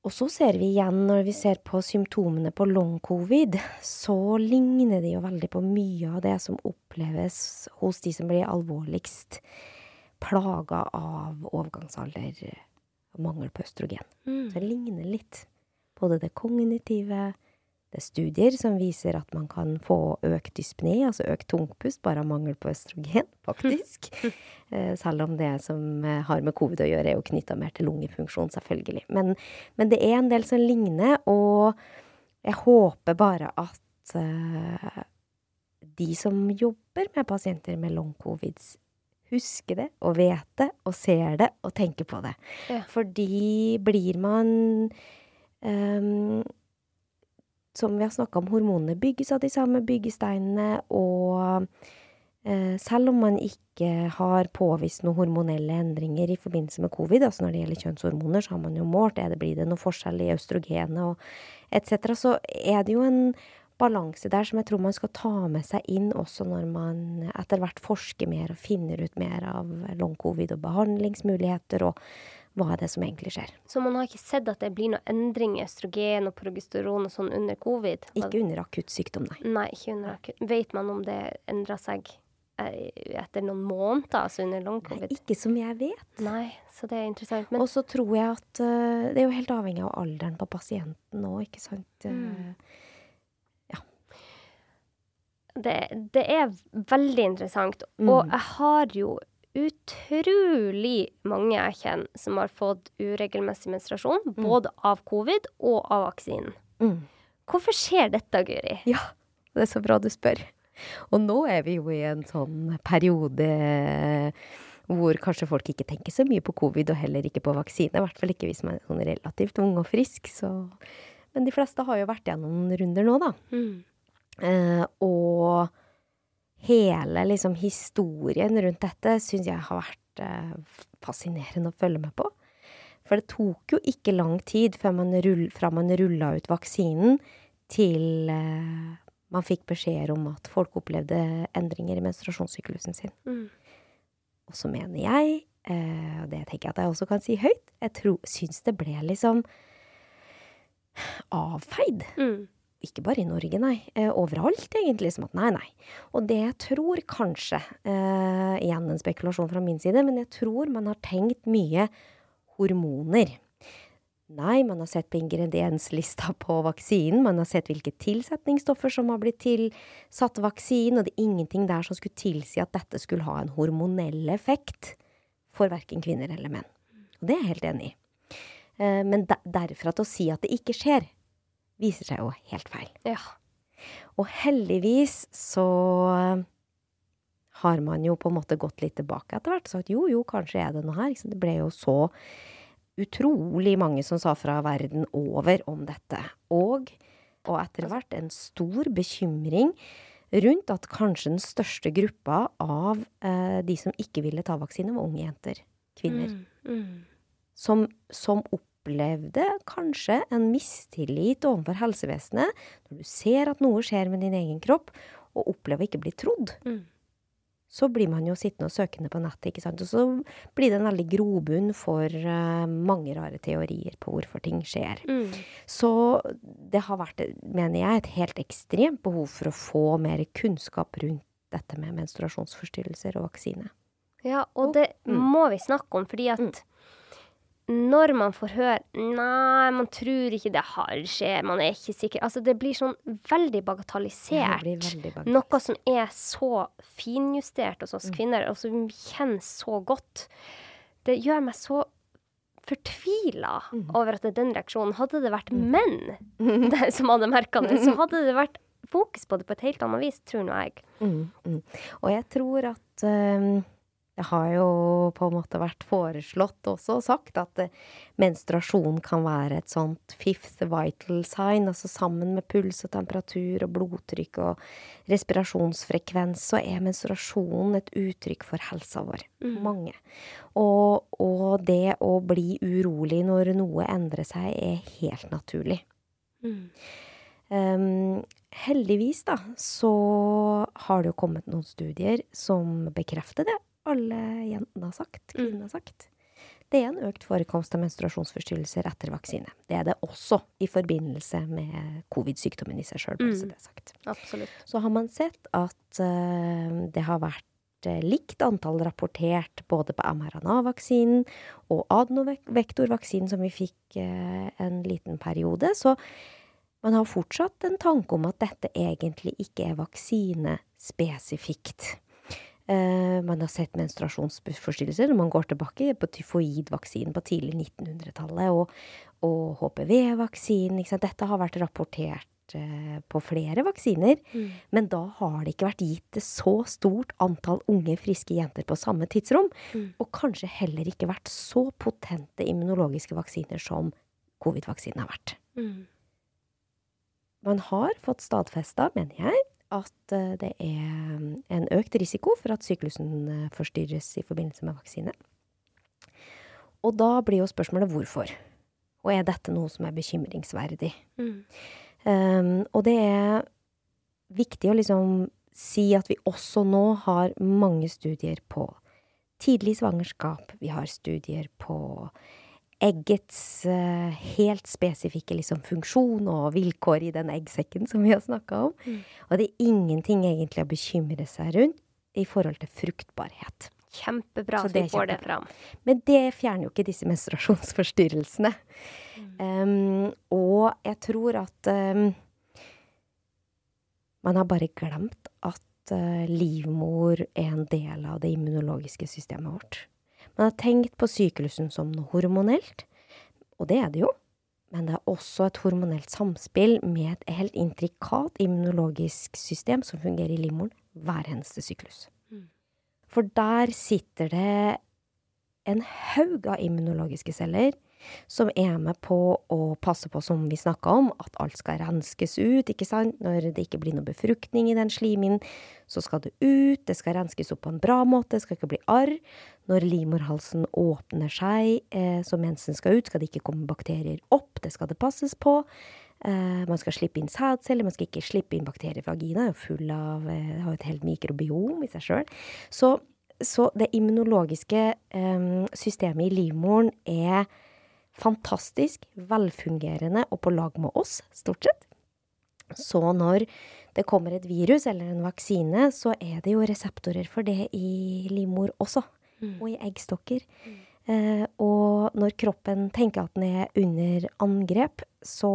Og så ser vi igjen, når vi ser på symptomene på long covid, så ligner de jo veldig på mye av det som oppleves hos de som blir alvorligst plaga av overgangsalder og mangel på østrogen. Mm. Så det ligner litt. Både det kognitive, det er studier som viser at man kan få økt dyspne, altså økt tungpust, bare av mangel på østrogen, faktisk. Eh, Selv om det som eh, har med covid å gjøre, er jo knytta mer til lungefunksjon, selvfølgelig. Men, men det er en del som ligner, og jeg håper bare at uh, de som jobber med pasienter med long covid, husker det og vet det og ser det og tenker på det. Ja. Fordi blir man ehm, Som vi har snakka om, hormonene bygges av de samme byggesteinene, og Eh, selv om man ikke har påvist noen hormonelle endringer i forbindelse med covid, altså når det gjelder kjønnshormoner, så har man jo målt er det, blir det noe forskjell i østrogenet og etc., så er det jo en balanse der som jeg tror man skal ta med seg inn også når man etter hvert forsker mer og finner ut mer av long covid og behandlingsmuligheter og hva er det som egentlig skjer. Så man har ikke sett at det blir noen endring i østrogen og progesteron og sånn under covid? Ikke under akutt sykdom, nei. Nei, ikke under akutt. Vet man om det endra seg eh, etter noen måneder, altså under long covid? Nei, ikke som jeg vet. Nei, så det er interessant. Men Og så tror jeg at uh, det er jo helt avhengig av alderen på pasienten òg, ikke sant. Mm. Uh, det, det er veldig interessant. Mm. Og jeg har jo utrolig mange jeg kjenner som har fått uregelmessig menstruasjon, både av covid og av vaksinen. mm. Hvorfor skjer dette, Guri? Ja, det er så bra du spør. Og nå er vi jo i en sånn periode hvor kanskje folk ikke tenker så mye på covid, og heller ikke på vaksine. I hvert fall ikke hvis man er sånn relativt ung og frisk. Så. Men de fleste har jo vært gjennom noen runder nå, da. Mm. Eh, og hele liksom historien rundt dette syns jeg har vært eh, fascinerende å følge med på. For det tok jo ikke lang tid før man rull, fra man rulla ut vaksinen til eh, man fikk beskjeder om at folk opplevde endringer i menstruasjonssyklusen sin. Mm. Og så mener jeg, eh, og det tenker jeg at jeg også kan si høyt, jeg tror, syns det ble liksom avfeid. Mm. Ikke bare i Norge, nei. Eh, overalt, egentlig. Som at nei, nei. Og det jeg tror kanskje, eh, igjen en spekulasjon fra min side, men jeg tror man har tenkt mye hormoner. Nei, man har sett på ingredienslista på vaksinen, man har sett hvilke tilsetningsstoffer som har blitt tilsatt vaksinen, og det er ingenting der som skulle tilsi at dette skulle ha en hormonell effekt for verken kvinner eller menn. Og det er jeg helt enig i. Eh, Men der- derfra til å si at det ikke skjer, viser seg jo helt feil. Ja. Og heldigvis så har man jo på en måte gått litt tilbake etter hvert og sagt jo, jo, kanskje er det noe her. Det ble jo så utrolig mange som sa fra verden over om dette. Og, og etter hvert en stor bekymring rundt at kanskje den største gruppa av eh, de som ikke ville ta vaksine, var unge jenter. Kvinner Mm. Mm. som, som opplevde kanskje en mistillit overfor helsevesenet når du ser at noe skjer med din egen kropp, og opplever å ikke bli trodd. Mm. Så blir man jo sittende og søkende på nettet, ikke sant. Og så blir det en veldig grobunn for uh, mange rare teorier på hvorfor ting skjer. Mm. Så det har vært, mener jeg, et helt ekstremt behov for å få mer kunnskap rundt dette med menstruasjonsforstyrrelser og vaksine. Ja, og det Mm. må vi snakke om, fordi at når man får høre Nei, man tror ikke det har skjedd, man er ikke sikker Altså, det blir sånn veldig bagatellisert. blir veldig bagatellisert. Noe som er så finjustert hos Mm. oss kvinner, og som vi kjenner så godt. Det gjør meg så fortvila Mm. over at det er den reaksjonen. Hadde det vært menn det, som hadde merka det, så hadde det vært fokus på det på et helt annet vis, tror nå jeg. Mm, mm. Og jeg tror at um, det har jo på en måte vært foreslått også og sagt at eh, menstruasjon kan være et sånt fifth vital sign, altså sammen med puls og temperatur og blodtrykk og respirasjonsfrekvens, så er menstruasjon et uttrykk for helsa vår. Mm. Mange. Og, og det å bli urolig når noe endrer seg, er helt naturlig. Mm. Um, heldigvis, da, så har det jo kommet noen studier som bekrefter det alle jentene har sagt, kvinnene har sagt. Det er en økt forekomst av menstruasjonsforstyrrelser etter vaksine. Det er det også i forbindelse med covid-sykdommen i seg sjøl, bare så Mm. det er sagt. Absolutt. Så har man sett at eh, det har vært eh, likt antall rapportert både på mRNA-vaksinen og adnovektorvaksinen, som vi fikk eh, en liten periode. Så man har fortsatt en tanke om at dette egentlig ikke er vaksinespesifikt. Eh, man har sett menstruasjonsforstyrrelser når man går tilbake på tyfoidvaksinen på tidlig 1900-tallet, og, og HPV-vaksinen. Dette har vært rapportert eh, på flere vaksiner. Mm. Men da har det ikke vært gitt så stort antall unge, friske jenter på samme tidsrom. Mm. Og kanskje heller ikke vært så potente immunologiske vaksiner som covid-vaksinen har vært. Mm. Man har fått stadfesta, mener jeg, at eh, det er en økt risiko for at syklusen eh, forstyrres i forbindelse med vaksine. Og da blir jo spørsmålet hvorfor. Og er dette noe som er bekymringsverdig? Mm. Um, og det er viktig å liksom si at vi også nå har mange studier på tidlig svangerskap. Vi har studier på eggets uh, helt spesifikke liksom, funksjon og vilkår i den eggsekken som vi har snakka om. Mm. Og det er ingenting egentlig å bekymre seg rundt i forhold til fruktbarhet. Kjempebra at vi får det fram. Men det fjerner jo ikke disse menstruasjonsforstyrrelsene. Um, og jeg tror at um, man har bare glemt at uh, livmor er en del av det immunologiske systemet vårt. Man har tenkt på syklusen som noe hormonelt, og det er det jo. Men det er også et hormonelt samspill med et helt intrikat immunologisk system som fungerer i livmoren hver eneste syklus. Mm. For der sitter det en haug av immunologiske celler som er med på å passe på, som vi snakka om, at alt skal renskes ut, ikke sant. Når det ikke blir noe befruktning i den slimhinnen, så skal det ut, det skal renskes opp på en bra måte, det skal ikke bli arr. Når livmorhalsen åpner seg eh, så mensen skal ut, skal det ikke komme bakterier opp, det skal det passes på. Eh, man skal slippe inn sædceller, man skal ikke slippe inn bakterier. Vagina er full av eh, har et helt mikrobiom i seg sjøl. Så, så det immunologiske eh, systemet i livmoren er fantastisk, velfungerende og på lag med oss, stort sett. Så når det kommer et virus eller en vaksine, så er det jo reseptorer for det i livmor også, Mm. og i eggstokker. Eh, og når kroppen tenker at den er under angrep, så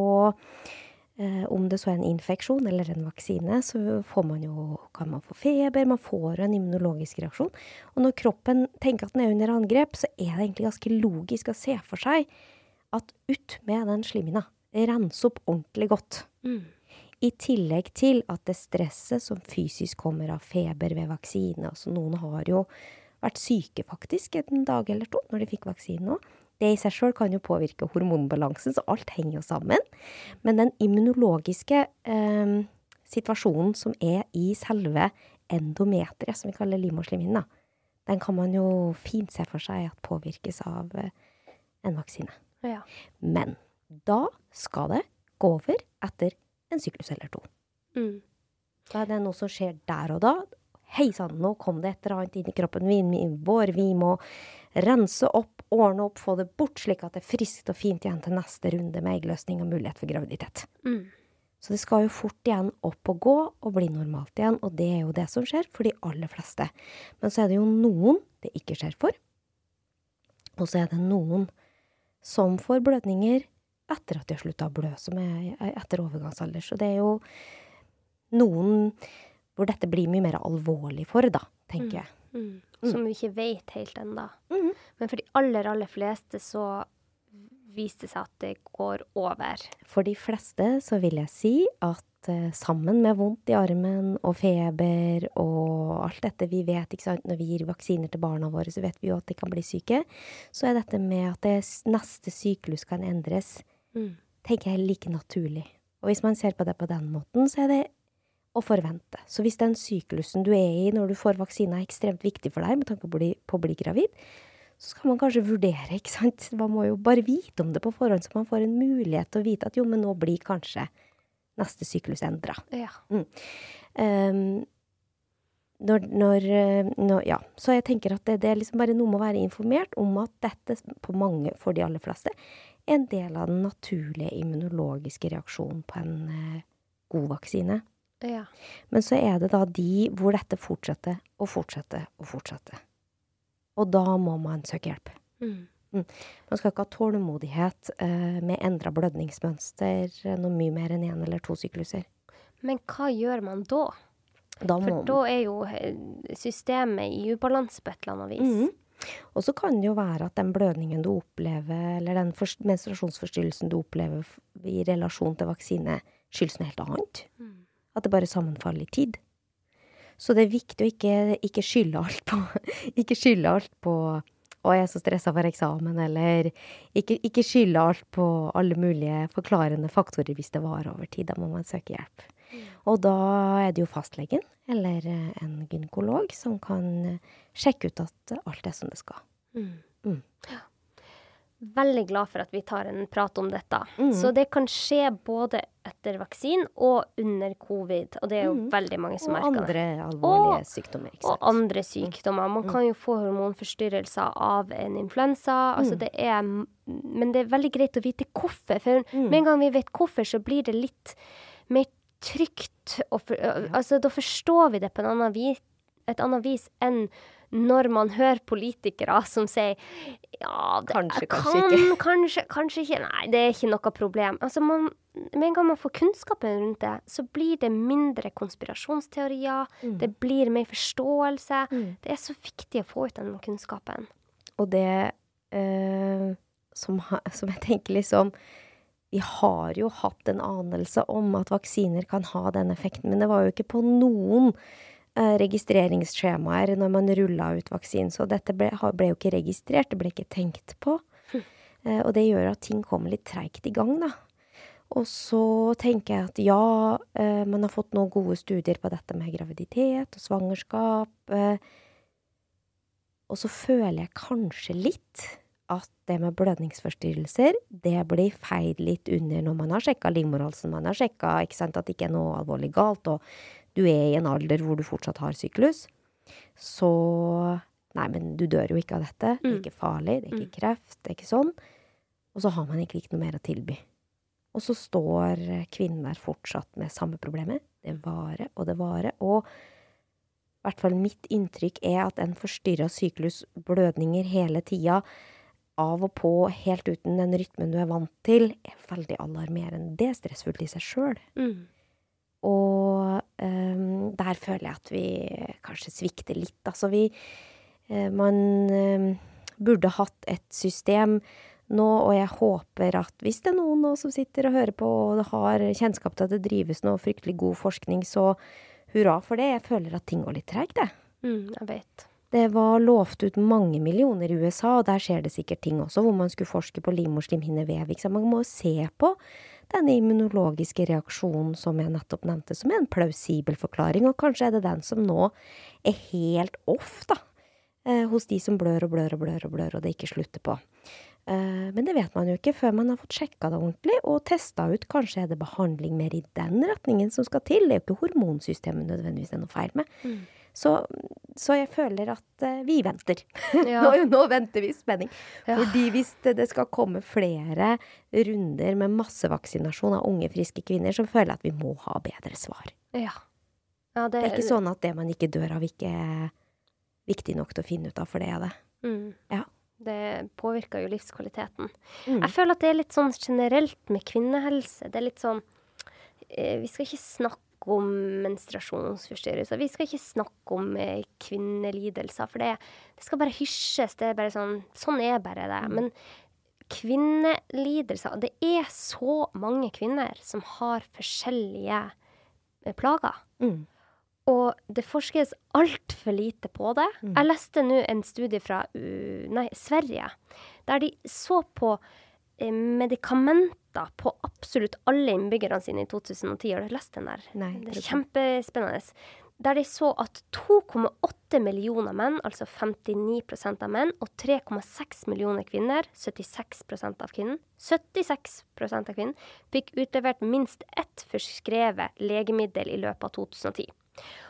eh, om det så er en infeksjon eller en vaksine, så får man jo, kan man få feber, man får en immunologisk reaksjon. Og når kroppen tenker at den er under angrep, så er det egentlig ganske logisk å se for seg at ut med den slimhinna. Rense opp ordentlig godt. Mm. I tillegg til at det stresset som fysisk kommer av feber ved vaksine altså Noen har jo vært syke faktisk en dag eller to når de fikk vaksinen òg. Det i seg sjøl kan jo påvirke hormonbalansen, så alt henger jo sammen. Men den immunologiske eh, situasjonen som er i selve endometeret, som vi kaller livmorslimhinnen, den kan man jo fint se for seg at påvirkes av eh, en vaksine. Ja. Men da skal det gå over etter en syklus eller to. Mm. Da er det noe som skjer der og da. Hei sann, nå kom det et eller annet inn i kroppen min, vår. Vi må rense opp, ordne opp, få det bort, slik at det er friskt og fint igjen til neste runde med eggløsning og mulighet for graviditet. Mm. Så det skal jo fort igjen opp og gå og bli normalt igjen, og det er jo det som skjer for de aller fleste. Men så er det jo noen det ikke skjer for, og så er det noen som får blødninger etter at de har slutta å blø, som er etter overgangsalder. Så det er jo noen hvor dette blir mye mer alvorlig for, da, tenker jeg. Mm. Som vi ikke vet helt ennå. Mm. Men for de aller, aller fleste så viste det seg at det går over. For de fleste så vil jeg si at uh, sammen med vondt i armen og feber og alt dette vi vet, ikke sant, når vi gir vaksiner til barna våre, så vet vi jo at de kan bli syke, så er dette med at det neste syklus kan endres, Mm. tenker jeg like naturlig. Og hvis man ser på det på den måten, så er det å forvente. Så hvis den syklusen du er i når du får vaksine er ekstremt viktig for deg med tanke på på å bli gravid, så skal man kanskje vurdere, ikke sant. Man må jo bare vite om det på forhånd, så man får en mulighet til å vite at jo, men nå blir kanskje neste syklus endra. Ja. Um, når, når, eh, når, ja. Så jeg tenker at det, det er liksom bare noe med å være informert om at dette, på mange, for de aller fleste, er en del av den naturlige immunologiske reaksjonen på en uh, god vaksine. Ja. Men så er det da de hvor dette fortsetter og fortsetter og fortsetter. Og da må man søke hjelp. Mm. Man skal ikke ha tålmodighet eh, med endra blødningsmønster eh, noe mye mer enn én eller to sykluser. Men hva gjør man da? Da For da er jo eh, systemet i ubalanse på et eller annet vis. Mm. Og så kan det jo være at den blødningen du opplever, eller den menstruasjonsforstyrrelsen du opplever i relasjon til vaksine, skyldes noe helt annet. Mm. At det bare sammenfaller i tid. Så det er viktig å ikke, ikke skylde alt på Ikke skylde alt på å, jeg er så stressa for eksamen, eller ikke, ikke skylde alt på alle mulige forklarende faktorer hvis det varer over tid. Da må man søke hjelp. Og da er det jo fastlegen eller eh, en gynekolog som kan eh, sjekke ut at alt er som det skal. Mm. Mm. Veldig glad for at vi tar en prat om dette. Mm. Så det kan skje både etter vaksinen og under covid. Og det er jo Mm. veldig mange som Og merker det. andre alvorlige Og- sykdommer. Og andre sykdommer. Man kan jo få hormonforstyrrelser av en influensa. Altså Mm. det er, men det er veldig greit å vite hvorfor. For Mm. med en gang vi vet hvorfor, så blir det litt mer trygt. Og for, altså, da forstår vi det på en annen vis, et annet vis enn når man hører politikere som sier ja, det Kanskje, kan, kanskje ikke. Kanskje, kanskje ikke. Nei, det er ikke noe problem. Altså, man, med en gang man får kunnskapen rundt det, så blir det mindre konspirasjonsteorier. Mm. Det blir mer forståelse. Mm. Det er så viktig å få ut den kunnskapen. Og det eh, som, som jeg tenker liksom Vi har jo hatt en anelse om at vaksiner kan ha den effekten, men det var jo ikke på noen registreringsskjemaer når man rulla ut vaksinen. Så dette ble, ble jo ikke registrert, det ble ikke tenkt på. Eh, og det gjør at ting kommer litt treigt i gang, da. Og så tenker jeg at ja, eh, man har fått noen gode studier på dette med graviditet og svangerskap. Eh, og så føler jeg kanskje litt at det med blødningsforstyrrelser, det blir feid litt under når man har sjekka livmorhalsen, man har sjekka at det ikke er noe alvorlig galt, og du er i en alder hvor du fortsatt har syklus. Så Nei, men du dør jo ikke av dette. Det er Mm. ikke farlig, det er ikke Mm. kreft, det er ikke sånn. Og så har man egentlig ikke noe mer å tilby. Og så står kvinnen der fortsatt med samme problemet. Det varer og det varer. Og i hvert fall mitt inntrykk er at en forstyrra syklus, blødninger hele tida, av og på, helt uten den rytmen du er vant til, er veldig alarmerende. Det er stressfullt i seg sjøl. Mm. Og ehm, der føler jeg at vi kanskje svikter litt. Altså vi eh, Man ehm, burde hatt et system nå, og jeg håper at hvis det er noen nå som sitter og hører på og har kjennskap til at det drives noe fryktelig god forskning, så hurra for det. Jeg føler at ting går litt treigt, jeg. Mm, jeg vet. Det var lovt ut mange millioner i USA, og der skjer det sikkert ting også, hvor man skulle forske på livmorslimhinnevev. Man må se på denne immunologiske reaksjonen som jeg nettopp nevnte, som er en plausibel forklaring, og kanskje er det den som nå er helt off, da. Eh, hos de som blør og blør og blør og blør, og det ikke slutter på. Eh, men det vet man jo ikke før man har fått sjekka det ordentlig, og testa ut kanskje er det behandling mer i den retningen som skal til. Det er jo ikke hormonsystemet nødvendigvis det er noe feil med. Mm. Så, så jeg føler at eh, vi venter. Ja. nå, nå venter vi i spenning. Ja. Fordi hvis det, det skal komme flere runder med massevaksinasjon av unge, friske kvinner, så føler jeg at vi må ha bedre svar. Ja. ja Det er ikke sånn at det man ikke dør av, ikke er viktig nok til å finne ut av, for det er det. Mm. Ja. Det påvirker jo livskvaliteten. Mm. Jeg føler at det er litt sånn generelt med kvinnehelse. Det er litt sånn eh, Vi skal ikke snakke om menstruasjonsforstyrrelser. Vi skal ikke snakke om eh, kvinnelidelser, for det, det skal bare hysjes. Det er bare sånn Sånn er bare det. Men kvinnelidelser Det er så mange kvinner som har forskjellige eh, plager. Mm. Og det forskes altfor lite på det. Mm. Jeg leste nå en studie fra uh, nei, Sverige, der de så på medikamenter på absolutt alle innbyggerne sine i 2010. Har du lest den der? Nei, Det er kjempespennende. Der de så at 2,8 millioner menn, altså 59% av menn, og 3,6 millioner kvinner, 76% av kvinnen, 76% av kvinnen, fikk utlevert minst ett forskrevet legemiddel i løpet av 2010.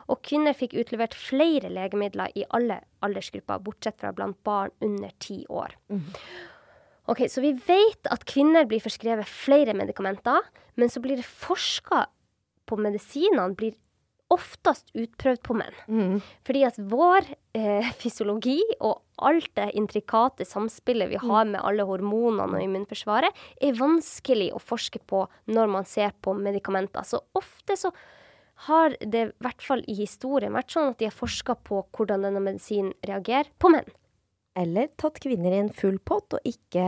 Og kvinner fikk utlevert flere legemidler i alle aldersgrupper, bortsett fra blant barn under ti år. Ok, Så vi vet at kvinner blir forskrevet flere medikamenter, men så blir det forska på medisinene blir oftest utprøvd på menn. Mm. Fordi at vår eh, fysiologi og alt det intrikate samspillet vi har med alle hormonene og immunforsvaret, er vanskelig å forske på når man ser på medikamenter. Så ofte så har det i hvert fall i historien vært sånn at de har forska på hvordan denne medisinen reagerer på menn. Eller tatt kvinner i en full pott og ikke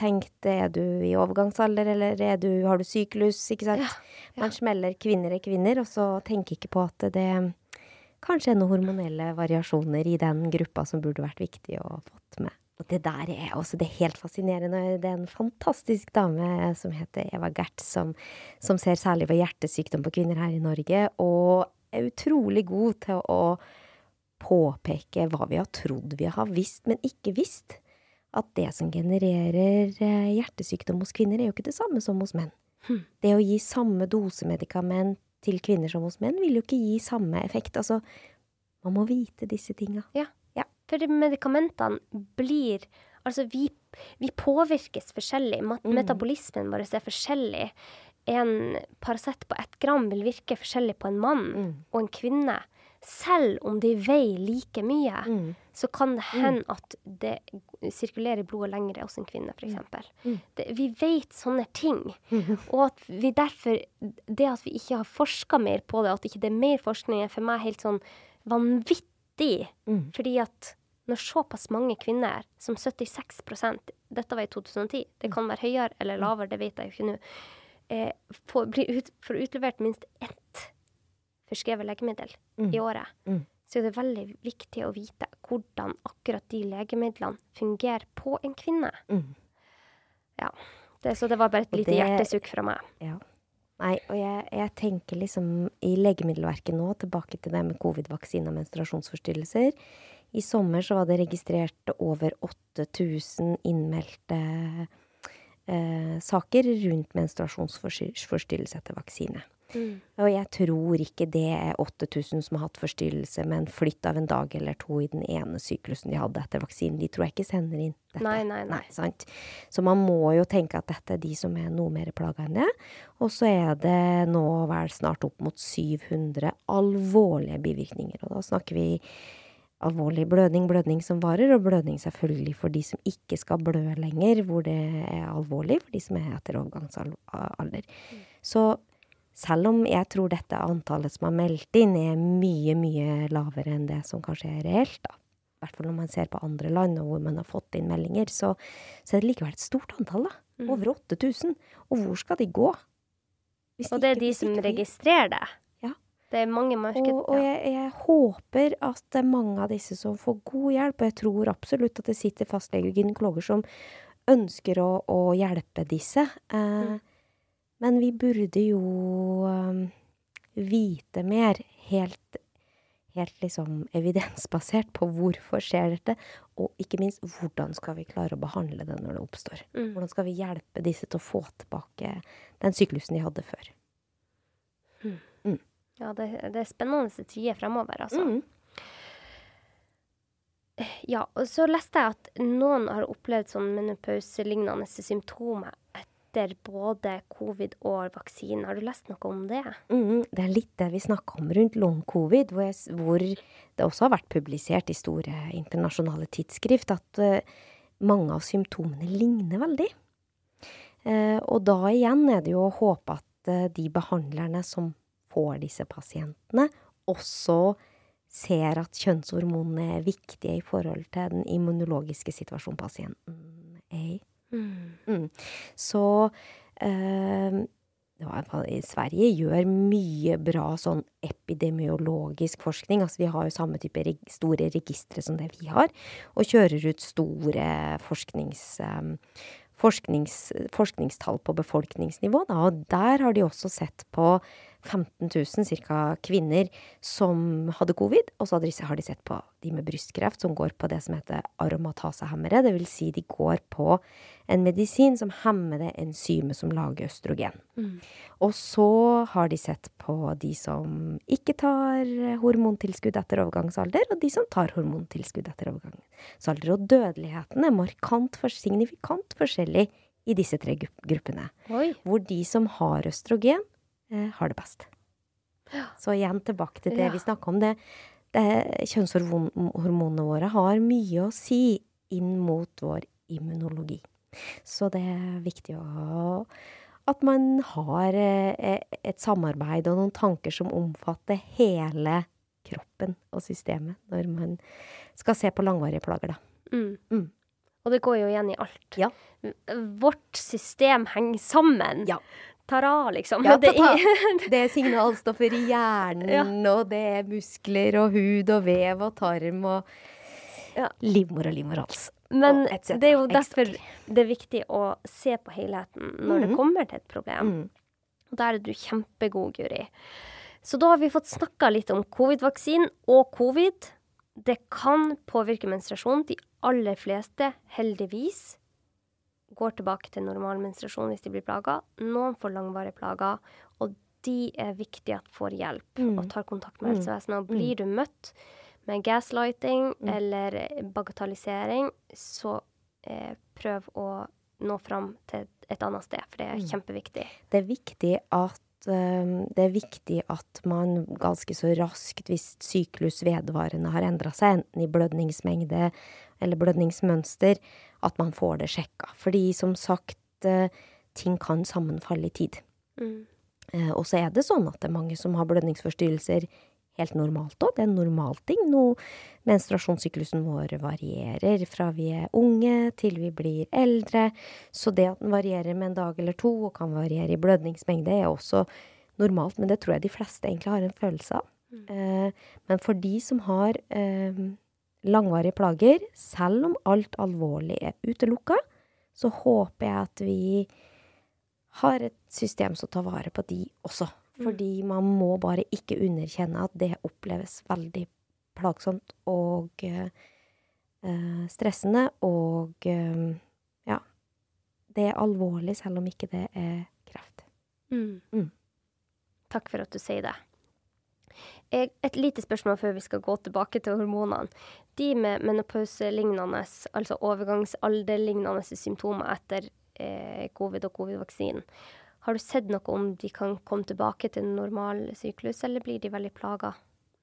tenkt er du i overgangsalder, eller er du, har du syklus, ikke sant. Ja, ja. Man smeller kvinner er kvinner, og så tenker ikke på at det kanskje er noen hormonelle variasjoner i den gruppa som burde vært viktig å fått med. Og det der er også det er helt fascinerende. Det er en fantastisk dame som heter Eva Gert, som, som ser særlig på hjertesykdom på kvinner her i Norge, og er utrolig god til å påpeke hva vi har trodd vi har visst, men ikke visst. At det som genererer eh, hjertesykdom hos kvinner, er jo ikke det samme som hos menn. Hmm. Det å gi samme dose medikament til kvinner som hos menn, vil jo ikke gi samme effekt. Altså, man må vite disse tinga. For medikamentene blir Altså, vi, vi påvirkes forskjellig. Metabolismen Mm. Metabolismen vår er forskjellig. En Paracet på ett gram vil virke forskjellig på en mann Mm. og en kvinne. Selv om de veier like mye, Mm. så kan det hende at det sirkulerer i blodet lenger hos en kvinne, f.eks. Mm. Det- Vi vet sånne ting. Mm. Og at vi derfor Det at vi ikke har forska mer på det, at ikke det er mer forskning, er for meg helt sånn vanvittig. Mm. Fordi at når såpass mange kvinner, som 76% Dette var i 2010, det kan være høyere eller lavere, det vet jeg jo ikke nå. Eh, får, blir ut, får utlevert minst ett forskrevet legemiddel Mm. i året, Mm. så er det veldig viktig å vite hvordan akkurat de legemidlene fungerer på en kvinne. Mm. Det, så det var bare et lite det- hjertesukk fra meg. Ja. Nei, og jeg, jeg tenker liksom i Legemiddelverket nå, tilbake til det med covid-vaksine og menstruasjonsforstyrrelser. I sommer så var det registrert over 8000 innmeldte eh, saker rundt menstruasjonsforstyrrelse etter vaksine. Og jeg tror ikke det er 8000 som har hatt forstyrrelse med en flytt av en dag eller to i den ene syklusen de hadde etter vaksinen. De tror jeg ikke sender inn dette. Nei, nei, nei. sant? Så man må jo tenke at dette er de som er noe mer plaga enn det. Og så er det nå vel snart opp mot 700 alvorlige bivirkninger. Og da snakker vi alvorlig blødning, blødning som varer, og blødning selvfølgelig for de som ikke skal blø lenger, hvor det er alvorlig for de som er etter overgangsalder. Så selv om jeg tror dette antallet som er meldt inn, er mye, mye lavere enn det som kanskje er reelt, da. I hvert fall når man ser på andre land og hvor man har fått inn meldinger, så, så er det likevel et stort antall, da. Mm. Over 8000. Og hvor skal de gå? Hvis Og det er de som registrerer det. Ja. Det er mange marked... og, og jeg, jeg håper at det er mange av disse som får god hjelp, og jeg tror absolutt at det sitter fastleger og gynekologer som ønsker å, å hjelpe disse. Eh, Mm. Men vi burde jo eh, vite mer, helt, helt liksom evidensbasert, på hvorfor skjer dette, og ikke minst hvordan skal vi klare å behandle det når det oppstår. Mm. Hvordan skal vi hjelpe disse til å få tilbake den syklusen de hadde før. Ja, det, det er spennende tider fremover, altså. Mm. Ja, og så leste jeg at noen har opplevd sånn menopauselignende symptomer etter både covid og vaksine. Har du lest noe om det? Mm, det er litt det vi snakker om rundt long covid, hvor, jeg, hvor det også har vært publisert i store internasjonale tidsskrift at uh, mange av symptomene ligner veldig. Uh, og da igjen er det jo å håpe at uh, de behandlerne som får disse pasientene, også ser at kjønnshormonene er viktige i forhold til den immunologiske situasjonen pasienten er i. Mm. Så eh, i Sverige gjør mye bra sånn epidemiologisk forskning. Altså vi har jo samme type reg store registre som det vi har, og kjører ut store forsknings, eh, forsknings, forskningstall på befolkningsnivå. Da, og der har de også sett på 15 000 ca. kvinner som hadde covid, og så har de, sett på de med brystkreft som går på det som heter aromatasehemmere. Det vil si de går på en medisin som hemmer det enzymet som lager østrogen. Mm. Og så har de sett på de som ikke tar hormontilskudd etter overgangsalder, og de som tar hormontilskudd etter overgangsalder. Og dødeligheten er markant, for, signifikant forskjellig i disse tre gru- gruppene. Oi. Hvor de som har østrogen, har det best. Så igjen tilbake til det Ja. vi snakka om. det, det Kjønnshormonene våre har mye å si inn mot vår immunologi. Så det er viktig å at man har eh, et samarbeid og noen tanker som omfatter hele kroppen og systemet når man skal se på langvarige plager, da. Mm. Mm. Og det går jo igjen i alt. Ja. Vårt system henger sammen. Ja. Ta-ra, liksom. Ja, det, ta-ta. er- Det er signalstoffer i hjernen, og det er muskler og hud og vev og tarm og Ja. livmor og livmorhals. Men Og det er jo derfor det er viktig å se på helheten når det Mhm. kommer til et problem. Mm. Der er du kjempegod, Guri. Så da har vi fått snakka litt om covid-vaksinen og covid. Det kan påvirke menstruasjon. De aller fleste, heldigvis, går tilbake til normal menstruasjon hvis de blir plaga. Noen får langvarige plager, og de er viktig at får hjelp Mm. og tar kontakt med Mm. helsevesenet. Og blir du møtt med gaslighting Mm. eller bagatellisering, så eh, prøv å nå fram til et- et annet sted, for det er Mm. kjempeviktig. Det er viktig at det er viktig at man ganske så raskt, hvis syklus vedvarende har endra seg, enten i blødningsmengde eller blødningsmønster, at man får det sjekka. Fordi som sagt, øh, ting kan sammenfalle i tid. Mm. Eh, og så er det sånn at det er mange som har blødningsforstyrrelser helt normalt òg. Det er en normal ting. Nå, menstruasjonssyklusen vår varierer fra vi er unge til vi blir eldre. Så det at den varierer med en dag eller to, og kan variere i blødningsmengde, er også normalt. Men det tror jeg de fleste egentlig har en følelse av. Eh, men for de som har eh, langvarige plager, selv om alt alvorlig er utelukka, så håper jeg at vi har et system som tar vare på de også. Fordi man må bare ikke underkjenne at det oppleves veldig plagsomt og eh, eh, stressende. Og eh, ja, det er alvorlig selv om ikke det er kreft. Mm. Mm. Takk for at du sier det. Et lite spørsmål før vi skal gå tilbake til hormonene. De med menopauselignende, altså overgangsalderlignende symptomer etter eh, covid og covid-vaksinen, har du sett noe om de kan komme tilbake til normal syklus, eller blir de veldig plaga?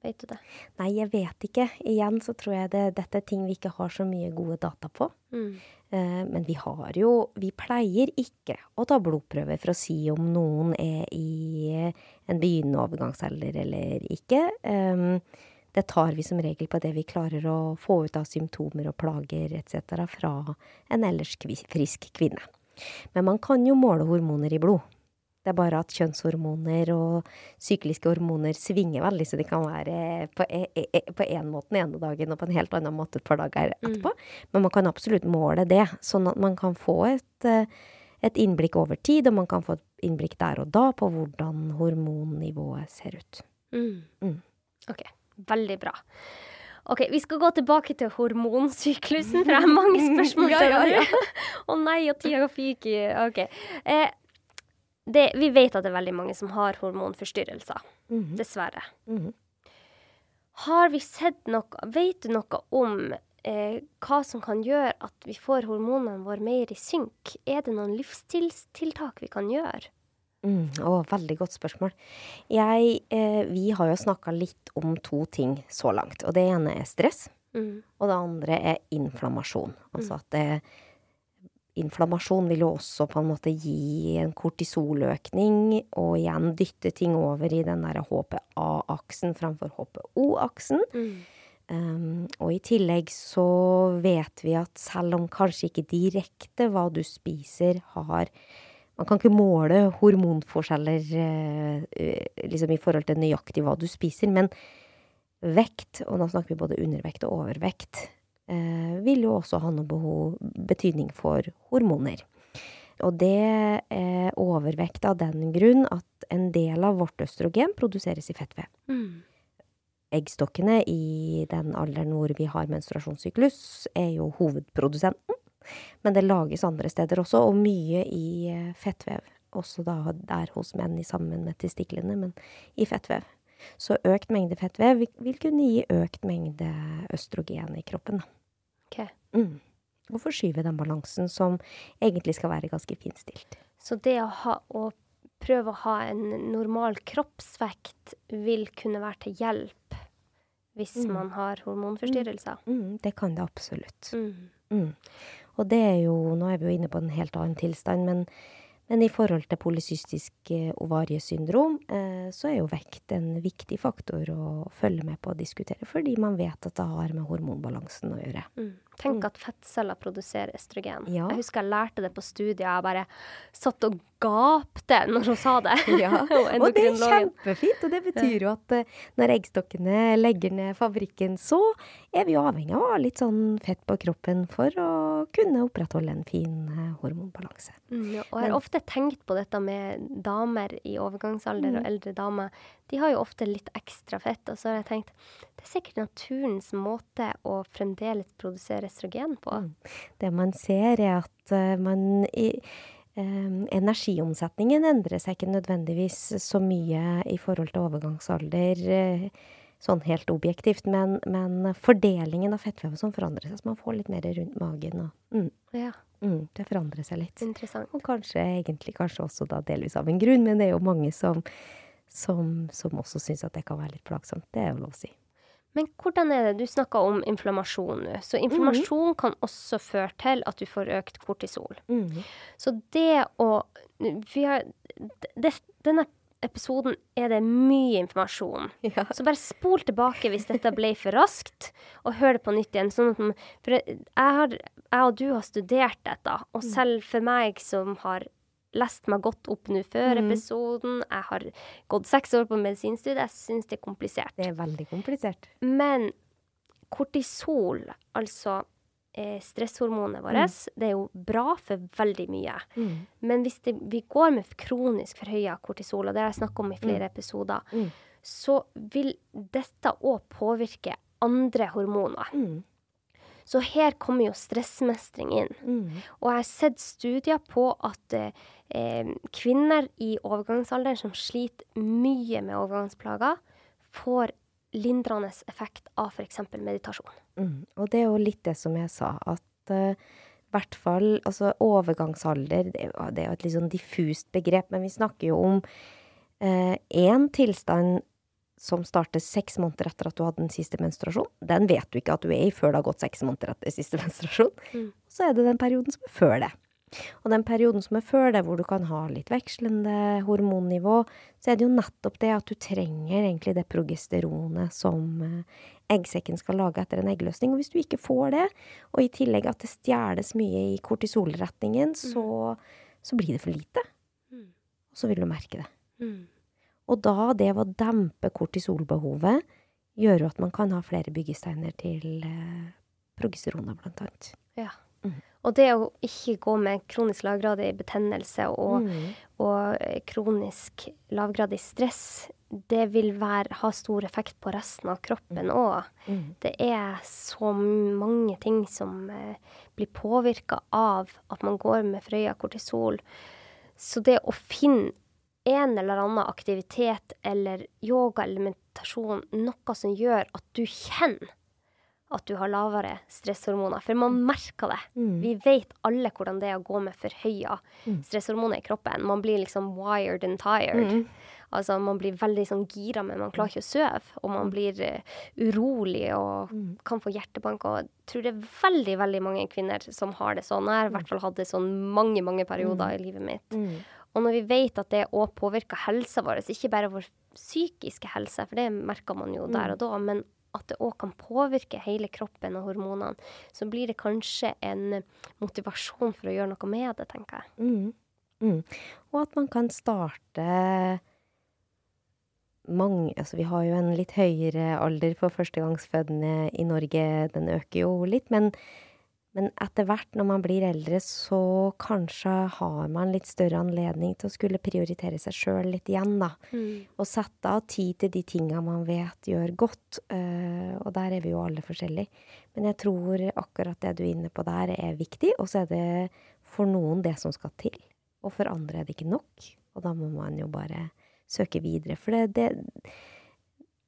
Vet du det? Nei, jeg vet ikke. Igjen så tror jeg det, dette er ting vi ikke har så mye gode data på. Mm. Eh, men vi har jo Vi pleier ikke å ta blodprøver for å si om noen er i en begynnende overgangsalder eller ikke. Um, det tar vi som regel på det vi klarer å få ut av symptomer og plager etc. fra en ellers frisk kvinne. Men man kan jo måle hormoner i blod. Det er bare at kjønnshormoner og sykliske hormoner svinger veldig, så de kan være på e- e- e- på én måte den ene dagen og på en helt annen måte et par dager etterpå. Men man kan absolutt måle det, sånn at man kan få et, eh, et innblikk over tid, og man kan få et innblikk der og da på hvordan hormonnivået ser ut. Mm. Mm. OK, veldig bra. Ok, Vi skal gå tilbake til hormonsyklusen, for jeg har mange spørsmål. Ja, ja. Å nei, og tida fyker. Ok. Eh, det, vi vet at det er veldig mange som har hormonforstyrrelser. Mhm, Dessverre. mhm. Har vi sett noe Vet du noe om eh, hva som kan gjøre at vi får hormonene våre mer i synk? Er det noen livsstilstiltak vi kan gjøre? Mm, å, veldig godt spørsmål. Jeg, eh, vi har jo snakka litt om to ting så langt. Og det ene er stress, Mm. og det andre er inflammasjon. Altså at det, inflammasjon vil jo også på en måte gi en kortisoløkning, og igjen dytte ting over i den der HPA-aksen framfor HPO-aksen. Mm. Um, og i tillegg så vet vi at selv om kanskje ikke direkte hva du spiser har Man kan ikke måle hormonforskjeller eh, liksom i forhold til nøyaktig hva du spiser, men vekt, og nå snakker vi både undervekt og overvekt, vil jo også ha noe behov, betydning for hormoner. Og det er overvekt av den grunn at en del av vårt østrogen produseres i fettvev Mm. eggstokkene i den alderen hvor vi har menstruasjonssyklus, er jo hovedprodusenten. Men det lages andre steder også, og mye i eh, fettvev. Også da der hos menn i sammen med testiklene, men i fettvev. Så økt mengde fettvev vil, vil kunne gi økt mengde østrogen i kroppen. Okay. Mm. Og forskyve den balansen som egentlig skal være ganske finstilt. Så det å, ha, å prøve å ha en normal kroppsvekt vil kunne være til hjelp hvis Mm. man har hormonforstyrrelser. Mm, det kan det absolutt. Mm. Mm. Og det er jo, nå er vi jo inne på en helt annen tilstand, men Men i forhold til polycystisk eh, ovariesyndrom, eh, så er jo vekt en viktig faktor å følge med på og diskutere, fordi man vet at det har med hormonbalansen å gjøre. Mm. Tenk at fettceller produserer østrogen. Ja. Jeg husker jeg lærte det på studiet. Jeg bare satt og gapte når hun sa det. Ja, Og det er kjempefint. Og det betyr jo at eh, når eggstokkene legger ned fabrikken, så er vi jo avhengig av å ha litt sånn fett på kroppen for å kunne opprettholde en fin eh, hormonbalanse. Mm, ja, og jeg har ofte tenkt på dette med damer i overgangsalder Mm. og eldre damer. De har jo ofte litt ekstra fett, og så har jeg tenkt det er sikkert naturens måte å fremdeles produsere estrogen på. Mm. Det man ser, er at eh, man i, eh, Energiomsetningen endrer seg ikke nødvendigvis så mye i forhold til overgangsalder, eh, sånn helt objektivt, men, men fordelingen av fettvev sånn forandrer seg, så man får litt mer rundt magen. Og, mm, Ja, mm, det forandrer seg litt. interessant. Og kanskje egentlig kanskje også delvis av en grunn, men det er jo mange som, som, som også syns at det kan være litt plagsomt. Det er jo lov å si. Men hvordan er det? Du snakka om inflammasjon nå. Så inflammasjon kan også føre til at du får økt kortisol. Så det å vi har, det, Denne episoden er det mye informasjon. Ja. Så bare spol tilbake hvis dette ble for raskt, og hør det på nytt igjen. Sånn at, for jeg, har, jeg og du har studert dette, og selv for meg som har lest meg godt opp nå før Mm. episoden, jeg har gått seks år på medisinstudiet, jeg syns det er komplisert. Det er veldig komplisert. Men kortisol, altså eh, stresshormonet vårt, det er jo bra for veldig mye. Men hvis det, vi går med kronisk forhøya kortisol, og det har jeg snakka om i flere episoder, Mm. så vil dette òg påvirke andre hormoner. Mm. Så her kommer jo stressmestring inn. Mm. Og jeg har sett studier på at eh, eh, kvinner i overgangsalderen som sliter mye med overgangsplager, får lindrende effekt av f.eks. meditasjon. Mm. Og det er jo litt det som jeg sa, at eh, hvert fall altså overgangsalder, det det er jo et litt sånn diffust begrep, men vi snakker jo om én tilstand som starter seks måneder etter at du hadde den siste menstruasjon. Den vet du ikke at du er i før det har gått seks måneder etter siste menstruasjon. Mm. Så er det den perioden som er før det. Og den perioden som er før det, hvor du kan ha litt vekslende hormonnivå, så er det jo nettopp det at du trenger egentlig det progesteronet som eh, eggsekken skal lage etter en eggløsning. Og hvis du ikke får det, og i tillegg at det stjeles mye i kortisolretningen, så, så blir det for lite. Mm. Og så vil du merke det. Mm. Og da det å dempe kortisolbehovet gjør jo at man kan ha flere byggesteiner til eh, progesteroner, blant annet. Ja. Mm. Og det å ikke gå med kronisk lavgradig betennelse og, Mm. og eh, kronisk lavgradig stress, det vil være, ha stor effekt på resten av kroppen òg. Mm. Det er så mange ting som eh, blir påvirka av at man går med frøya kortisol. Så det å finne en eller annen aktivitet eller yoga eller meditasjon, noe som gjør at du kjenner at du har lavere stresshormoner. For man merker det. Mm. Vi vet alle hvordan det er å gå med forhøya Mm. stresshormoner i kroppen. Man blir liksom wired and tired. Mm. Altså, man blir veldig sånn gira, men man klarer ikke å sove. Og man blir uh, urolig og Mm. kan få hjertebank. Og jeg tror det er veldig, veldig mange kvinner som har det sånn. Jeg har i hvert fall hatt det sånn mange, mange perioder i livet mitt. Mm. Og når vi vet at det òg påvirker helsa vår, ikke bare vår psykiske helse, for det merker man jo der og da, men at det òg kan påvirke hele kroppen og hormonene, så blir det kanskje en motivasjon for å gjøre noe med det, tenker jeg. Mm. Mm. Og at man kan starte mange Altså, vi har jo en litt høyere alder for førstegangsfødende i Norge. Den øker jo litt, men, men etter hvert, når man blir eldre, så kanskje har man litt større anledning til å skulle prioritere seg sjøl litt igjen, da. Og sette av tid til de tinga man vet gjør godt. eh, og der er vi jo alle forskjellige. Men jeg tror akkurat det du er inne på der, er viktig. Og så er det for noen det som skal til. Og for andre er det ikke nok. Og da må man jo bare søke videre. For det, det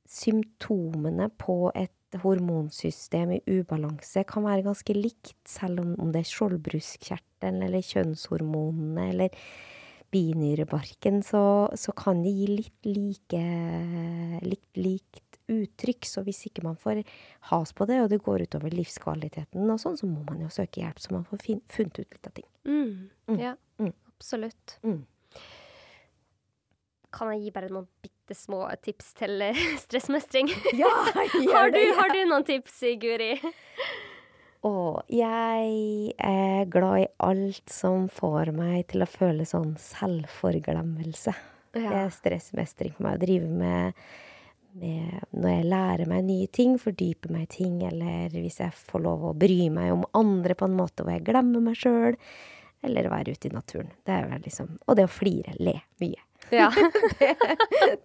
Symptomene på et hormonsystem i ubalanse kan være ganske likt, selv om, det er skjoldbruskkjertelen eller kjønnshormonene eller binyrebarken, så, så kan det gi litt like litt likt uttrykk. Så hvis ikke man får has på det, og det går utover livskvaliteten og sånn, så må man jo søke hjelp, så man får fin, funnet ut litt av ting. Mm. Mm. Ja, Mm. Absolutt. Mm. Kan jeg gi bare noen bitte små tips til eh, stressmestring? Ja, har, du, har du noen tips, Guri? Å, jeg er glad i alt som får meg til å føle sånn selvforglemmelse. Det er stressmestring for meg å drive med, med Når jeg lærer meg nye ting, fordyper meg i ting, eller hvis jeg får lov å bry meg om andre på en måte hvor jeg glemmer meg sjøl, eller være ute i naturen. Det er vel liksom Og det å flire, le mye. Ja. det,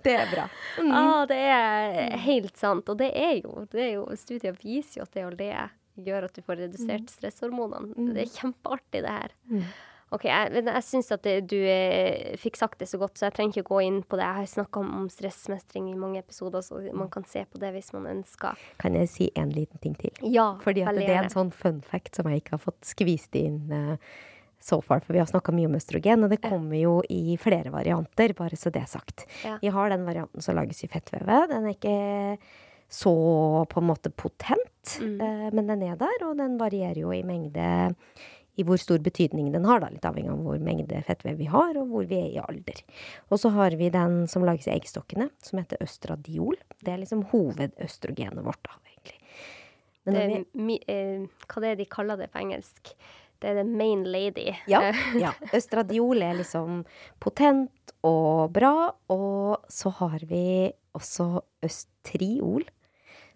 det er bra. Mm. ah, det er helt sant. Og det er jo, det er jo Studier viser jo at det å le gjør at du får redusert stresshormonene. Mm. Det er kjempeartig, det her. Mm. OK, jeg, jeg syns at det, du eh, fikk sagt det så godt, så jeg trenger ikke gå inn på det. Jeg har snakka om, om stressmestring i mange episoder, så man kan se på det hvis man ønsker. Kan jeg si en liten ting til? Ja, Fordi at det er en sånn fun fact som jeg ikke har fått skvist inn uh, so far. For vi har snakka mye om østrogen, og det kommer jo i flere varianter, bare så det er sagt. Ja. Vi har den varianten som lages i fettvevet. Den er ikke så på en måte potent, Mm. eh, men den er der, og den varierer jo i mengde i hvor stor betydning den har, da, litt avhengig av hvor mengde fettvev vi har, og hvor vi er i alder. Og så har vi den som lages i eggstokkene, som heter østradiol. Det er liksom hovedøstrogenet vårt, da, egentlig. Men Det vi, mi, eh, hva det er de kaller det på engelsk? Det er the main lady. ja, Eh, ja, østradiol er liksom potent og bra, og så har vi også østriol,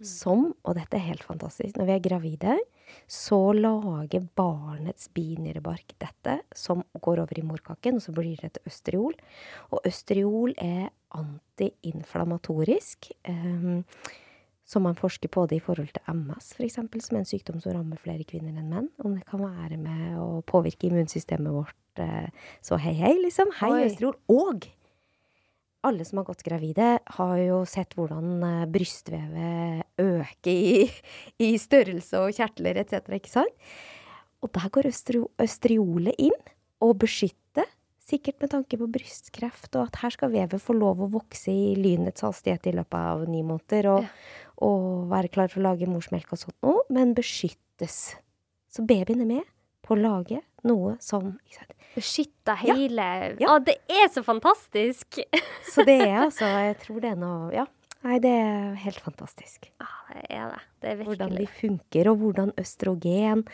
som, og dette er helt fantastisk, når vi er gravide, så lager barnets binyrebark dette, som går over i morkaken, og så blir det til østriol. Og østriol er antiinflamatorisk. um, som man forsker på det i forhold til MS, f.eks., som er en sykdom som rammer flere kvinner enn menn. Om det kan være med å påvirke immunsystemet vårt. eh, Så hei, hei, liksom. Hei, Oi. Og alle som har gått gravide, har jo sett hvordan eh, brystvevet øker i, i størrelse og kjertler etc., ikke sant? Og der går østriolet inn og beskytter, sikkert med tanke på brystkreft, og at her skal vevet få lov å vokse i lynets hastighet i løpet av ni måneder, og, og være klar for å lage morsmelk og sånt noe, men beskyttes. Så babyen er med på å lage noe som? Beskytta hele Ja. Å, det er så fantastisk! Så det er altså, jeg tror det er noe Ja. Nei, det er helt fantastisk. Ja, det er det. Det er Hvordan vi funker, og hvordan østrogen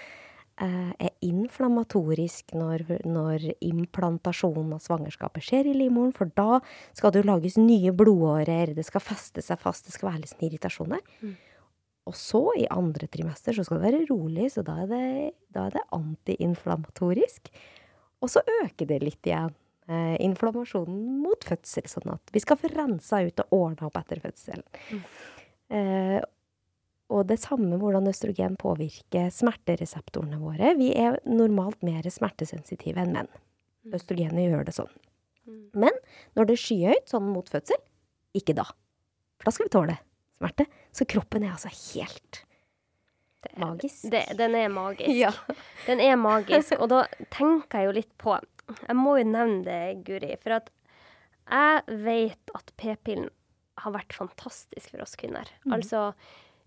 er inflammatorisk når, når implantasjonen av svangerskapet skjer i livmoren. For da skal det jo lages nye blodårer, det skal feste seg fast, det skal være litt sånn irritasjon der. Mm. Og så, i andre trimester, så skal det være rolig, så da er det, da er det antiinflammatorisk. Og så øker det litt igjen. Eh, inflammasjonen mot fødsel, sånn at vi skal få rensa ut og ordna opp etter fødselen. Eh, og det samme hvordan østrogen påvirker smertereseptorene våre. Vi er normalt mer smertesensitive enn menn. Østrogenet gjør det sånn. Mm. Men når det er skyhøyt, sånn mot fødsel, ikke da. For da skal vi tåle smerte. Så kroppen er altså helt det, magisk. det, Den er magisk. Ja. Den er magisk. Og da tenker jeg jo litt på Jeg må jo nevne det, Guri. For at jeg vet at p-pillen har vært fantastisk for oss kvinner. Mm. Altså,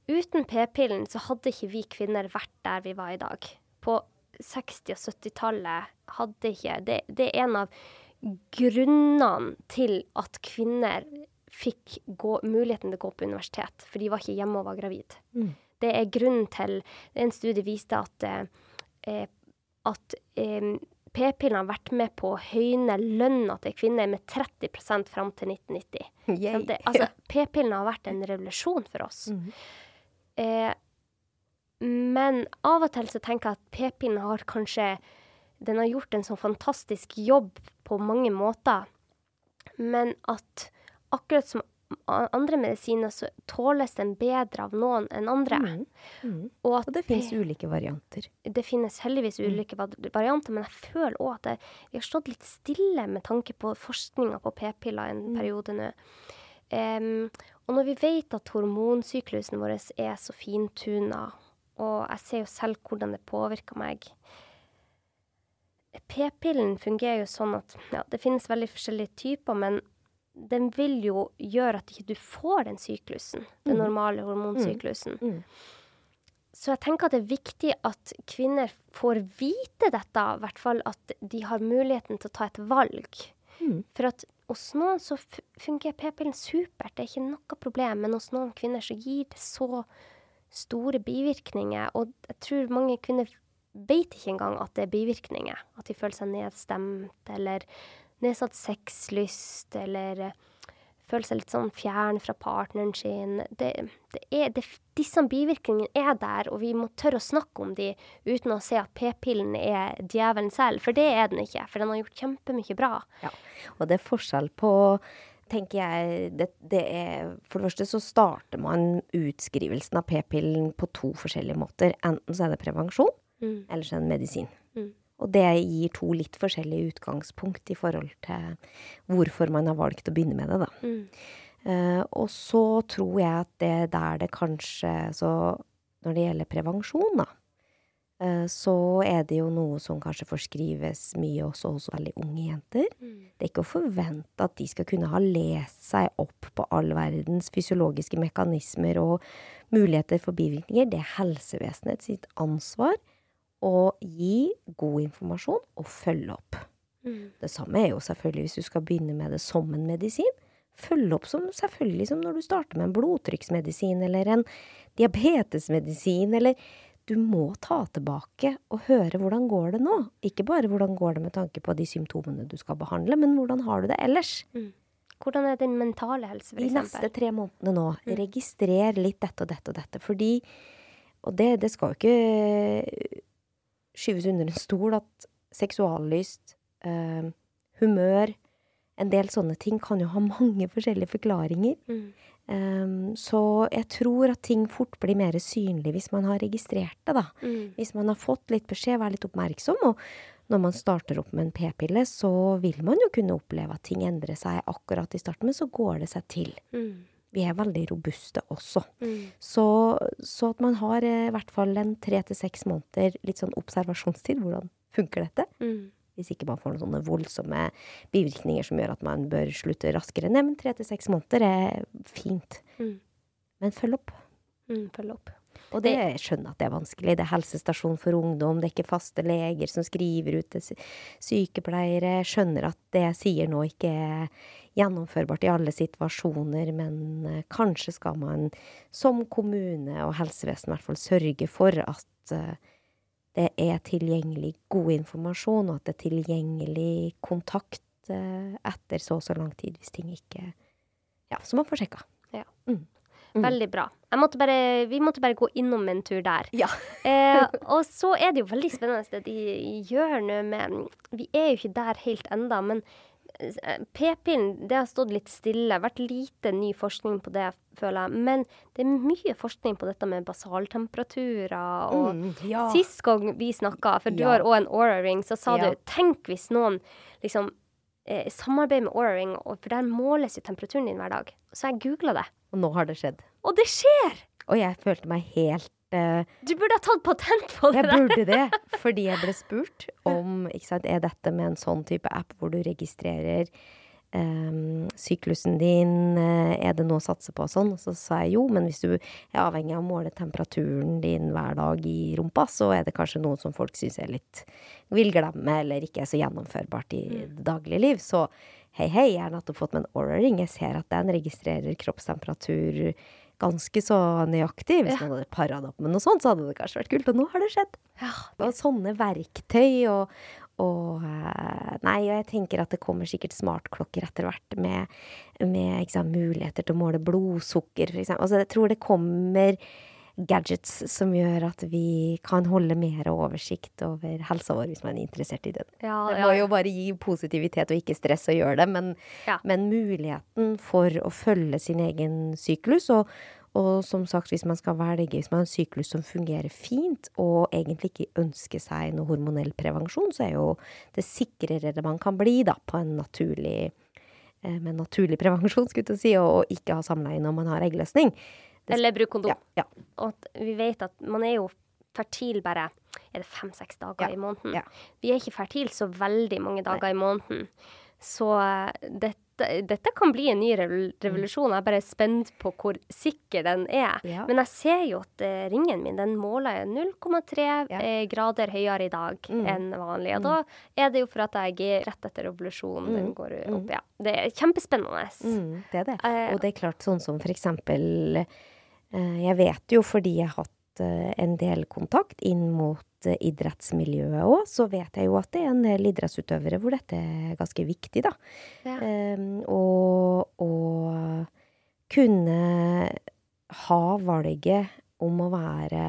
uten p-pillen så hadde ikke vi kvinner vært der vi var i dag. På 60- og 70-tallet hadde ikke det, det er en av grunnene til at kvinner fikk gå, muligheten til å gå på universitet, for de var ikke hjemme og var gravid. Mm. Det er grunnen til En studie viste at, eh, at eh, p-pillen har vært med på å høyne lønna til kvinner med 30% fram til 1990. Det, altså, p-pillen har vært en revolusjon for oss. Mhm. Eh, men av og til så tenker jeg at p-pinnen har kanskje Den har gjort en sånn fantastisk jobb på mange måter, men at akkurat som andre medisiner, så tåles den bedre av noen enn andre. Mm. Mm. Og Og det finnes ulike varianter. det finnes heldigvis ulike mm. varianter, men jeg føler òg at det, vi har stått litt stille med tanke på forskninga på p-piller en periode nå. Em, og når vi vet at hormonsyklusen vår er så fintuna, og jeg ser jo selv hvordan det påvirker meg P-pillen fungerer jo sånn at ja, det finnes veldig forskjellige typer, men den vil jo gjøre at ikke du får den syklusen, den Mm. normale hormonsyklusen. Mm. så jeg tenker at det er viktig at kvinner får vite dette, i hvert fall at de har muligheten til å ta et valg. Mm. For at hos noen så fungerer p-pillen supert, det er ikke noe problem, men hos noen kvinner så gir det så store bivirkninger, og jeg tror mange kvinner vet ikke engang at det er bivirkninger. At de føler seg nedstemt, eller nedsatt sexlyst, eller føler seg litt sånn fjern fra partneren sin. Det, det er, det, disse bivirkningene er der, og vi må tørre å snakke om de uten å se at p-pillen er djevelen selv, for det er den ikke. For den har gjort kjempemye bra. Ja. Og det er forskjell på tenker jeg, det, det er, For det første så starter man utskrivelsen av p-pillen på to forskjellige måter. Enten så er det prevensjon, Mm. eller så er det medisin. Og det gir to litt forskjellige utgangspunkt i forhold til hvorfor man har valgt å begynne med det, da. Mm. Uh, og så tror jeg at det er der det kanskje Så når det gjelder prevensjon, da, uh, så er det jo noe som kanskje forskrives mye også hos veldig unge jenter. Mm. Det er ikke å forvente at de skal kunne ha lest seg opp på all verdens fysiologiske mekanismer og muligheter for bivirkninger. Det er helsevesenet sitt ansvar å gi god informasjon og følge opp. Mm. Det samme er jo selvfølgelig hvis du skal begynne med det som en medisin. Følg opp som selvfølgelig som når du starter med en blodtrykksmedisin eller en diabetesmedisin, eller du må ta tilbake og høre hvordan går det nå. Ikke bare hvordan går det med tanke på de symptomene du skal behandle, men hvordan har du det ellers. Hvordan er din mentale helse, f.eks.? De neste tre månedene nå, registrer litt dette og dette og dette. Fordi, og det, det skal jo ikke skyves under en stol at seksuallyst, eh, humør, en del sånne ting kan jo ha mange forskjellige forklaringer. Mm. Um, så jeg tror at ting fort blir mer synlig hvis man har registrert det, da. Mm. Hvis man har fått litt beskjed, vær litt oppmerksom. Og når man starter opp med en p-pille, så vil man jo kunne oppleve at ting endrer seg akkurat i starten, men så går det seg til. Mm. Vi er veldig robuste også. Mm. Så, så at man har eh, i hvert fall en tre til seks måneder litt sånn observasjonstid. Hvordan funker dette? Mm. Hvis ikke man får noen sånne voldsomme bivirkninger som gjør at man bør slutte raskere. Nei, men tre til seks måneder er fint. Mm. Men følg opp. Mm. Følg opp. Og det jeg skjønner at det er vanskelig. Det er helsestasjon for ungdom, det er ikke faste leger som skriver ut til Sykepleiere skjønner at det jeg sier nå ikke er gjennomførbart i alle situasjoner, men eh, kanskje skal man som kommune og helsevesen i hvert fall sørge for at eh, det er tilgjengelig god informasjon, og at det er tilgjengelig kontakt eh, etter så og så lang tid hvis ting ikke Ja, så man får sjekka. Ja. Mm. Mm. Veldig bra. Måtte bare, vi måtte bare gå innom en tur der. Ja. Eh, og så er det jo veldig spennende det de gjør nå med Vi er jo ikke der helt enda, men eh, p-pillen det har stått litt stille. Vært lite ny forskning på det, føler jeg. Men det er mye forskning på dette med basaltemperaturer. Og Mm, ja. sist gang vi snakka, for du Ja. har òg en Aura-ring, så sa Ja. du tenk hvis noen liksom eh, samarbeid med Aura-ring, og- for der måles jo temperaturen din hver dag. Så jeg googla det. Og nå har det skjedd. Og det skjer! Og jeg følte meg helt uh, Du burde ha tatt patent på det Jeg der. burde det, fordi jeg ble spurt om ikke sant, er dette med en sånn type app hvor du registrerer syklusen din, eh, er det noe å satse på sånn? Og så sa jeg jo, men hvis du er avhengig av å måle temperaturen din hver dag i rumpa, så er det kanskje noe som folk syns er litt vil glemme, eller ikke er så gjennomførbart i det daglige liv. Så hei, hei, jeg har nettopp fått med en Aura-ring. Jeg ser at den registrerer kroppstemperatur ganske så nøyaktig. Hvis Ja. man hadde para det opp med noe sånt, så hadde det kanskje vært kult. Og nå har det skjedd. Ja, det var sånne verktøy og, og eh, Nei, og jeg tenker at det kommer sikkert smartklokker etter hvert med, med sant, muligheter til å måle blodsukker, f.eks. Altså, jeg tror det kommer gadgets som gjør at vi kan holde mer oversikt over helsa vår, hvis man er interessert i det. ja, Det må jo bare gi positivitet og ikke stress å gjøre det, men, Ja. men muligheten for å følge sin egen syklus, og, og som sagt, hvis man skal velge, hvis man har en syklus som fungerer fint, og egentlig ikke ønsker seg noe hormonell prevensjon, så er jo det sikrere man kan bli da, på en naturlig eh, med naturlig prevensjon, skulle jeg si, og, ikke ha samleie når man har eggløsning. Det- Eller bruk kondom. Ja, ja, Og vi vet at man er jo fertil bare er det fem-seks dager Ja, i måneden. Vi er ikke fertil så veldig mange dager i måneden. Så eh, det, dette, kan bli en ny revolusjon. Jeg er bare spent på hvor sikker den er. Ja. Men jeg ser jo at eh, ringen min den måler 0,3 Ja. eh, grader høyere i dag Mm. enn vanlig. Og da er det jo for at jeg er rett etter revolusjonen den Mm. går Mm. opp. Ja. Det er kjempespennende. Mm, det er det. Eh, Og det er klart, sånn som for eksempel Jeg vet jo fordi jeg har hatt en del kontakt inn mot eh, idrettsmiljøet òg, så vet jeg jo at det er en del idrettsutøvere hvor dette er ganske viktig, da. Ja. Um, og å kunne ha valget om å være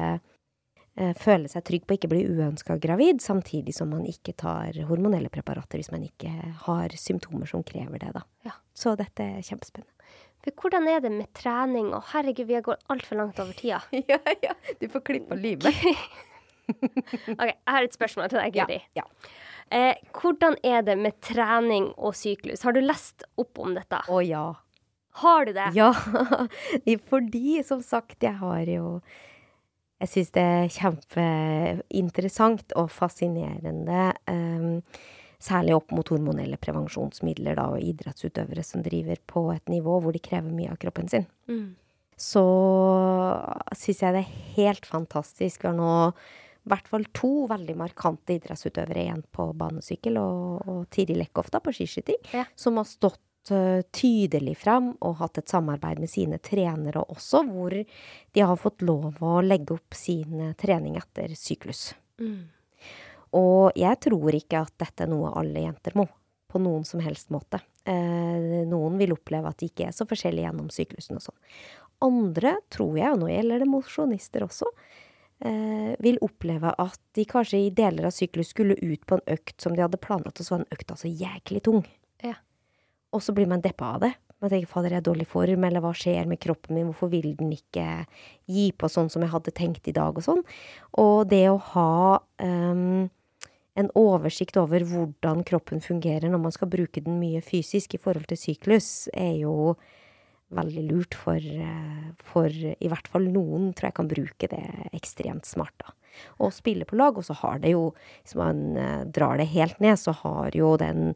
eh, Føle seg trygg på å ikke bli uønska gravid, samtidig som man ikke tar hormonelle preparater hvis man ikke har symptomer som krever det, da. Ja. Så dette er kjempespennende. For hvordan er det med trening? Og herregud, vi går altfor langt over tida. ja, ja. Du får klippe og lyve. OK, jeg har et spørsmål til deg, Ja, Guri. ja. Eh, hvordan er det med trening og syklus? Har du lest opp om dette? Å ja. Har du det? Ja. Fordi, som sagt, jeg har jo Jeg syns det er kjempeinteressant og fascinerende, um, særlig opp mot hormonelle prevensjonsmidler da, og idrettsutøvere som driver på et nivå hvor de krever mye av kroppen sin. Mm. Så syns jeg det er helt fantastisk. Vi har nå i hvert fall to veldig markante idrettsutøvere igjen på banesykkel, og, og Tiril Eckhoff på skiskyting, Ja. som har stått tydelig fram og hatt et samarbeid med sine trenere også, hvor de har fått lov å legge opp sin trening etter syklus. Mm. Og jeg tror ikke at dette er noe alle jenter må, på noen som helst måte. Eh, noen vil oppleve at de ikke er så forskjellige gjennom syklusen og sånn. Andre tror jeg, og nå gjelder det mosjonister også, eh, vil oppleve at de kanskje i deler av syklus skulle ut på en økt som de hadde planlagt, og så var den økta så jæklig tung. Ja. Og så blir man deppa av det. Man tenker fader, jeg er i dårlig form, eller hva skjer med kroppen min, hvorfor vil den ikke gi på sånn som jeg hadde tenkt i dag, og sånn. Og det å ha ehm, en oversikt over hvordan kroppen fungerer når man skal bruke den mye fysisk i forhold til syklus, er jo veldig lurt for, eh, for i hvert fall noen tror jeg kan bruke det ekstremt smart, da. Og spille på lag, og så har det jo, hvis man eh, drar det helt ned, så har jo den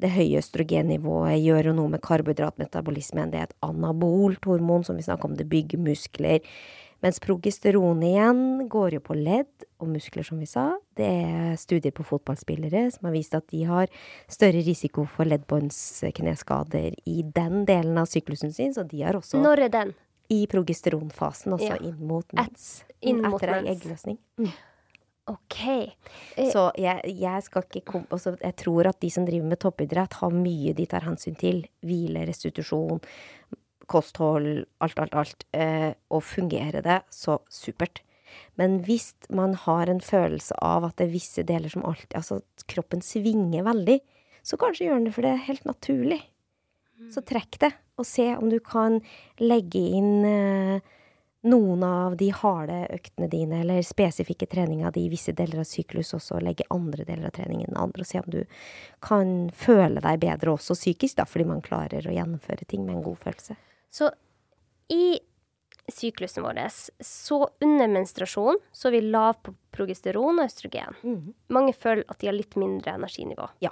det høye østrogennivået gjør jo noe med karbohydratmetabolismen. Det er et anabolt hormon, som vi snakker om, det bygger muskler. Mens progesteron igjen går jo på ledd og muskler, som vi sa. Det er studier på fotballspillere som har vist at de har større risiko for leddbåndskneskader i den delen av syklusen sin, så de har også Når er den? i progesteronfasen, altså Ja. inn mot mens. inn mot etter mens. eggløsning. OK. Eh, Så jeg, jeg skal ikke kom, altså Jeg tror at de som driver med toppidrett, har mye de tar hensyn til. Hvile, restitusjon, kosthold, alt, alt, alt. Eh, og fungerer det, så supert. Men hvis man har en følelse av at det er visse deler som alltid Altså kroppen svinger veldig, så kanskje gjør den det for det er helt naturlig. Så trekk det, og se om du kan legge inn eh, noen av de harde øktene dine, eller spesifikke treninger di i visse deler av syklus, og så legge andre deler av treningen enn andre, og se om du kan føle deg bedre også psykisk, da, fordi man klarer å gjennomføre ting med en god følelse. Så i syklusen vår, så under menstruasjon, så er vi lav på progesteron og østrogen. Mange føler at de har litt mindre energinivå. Ja.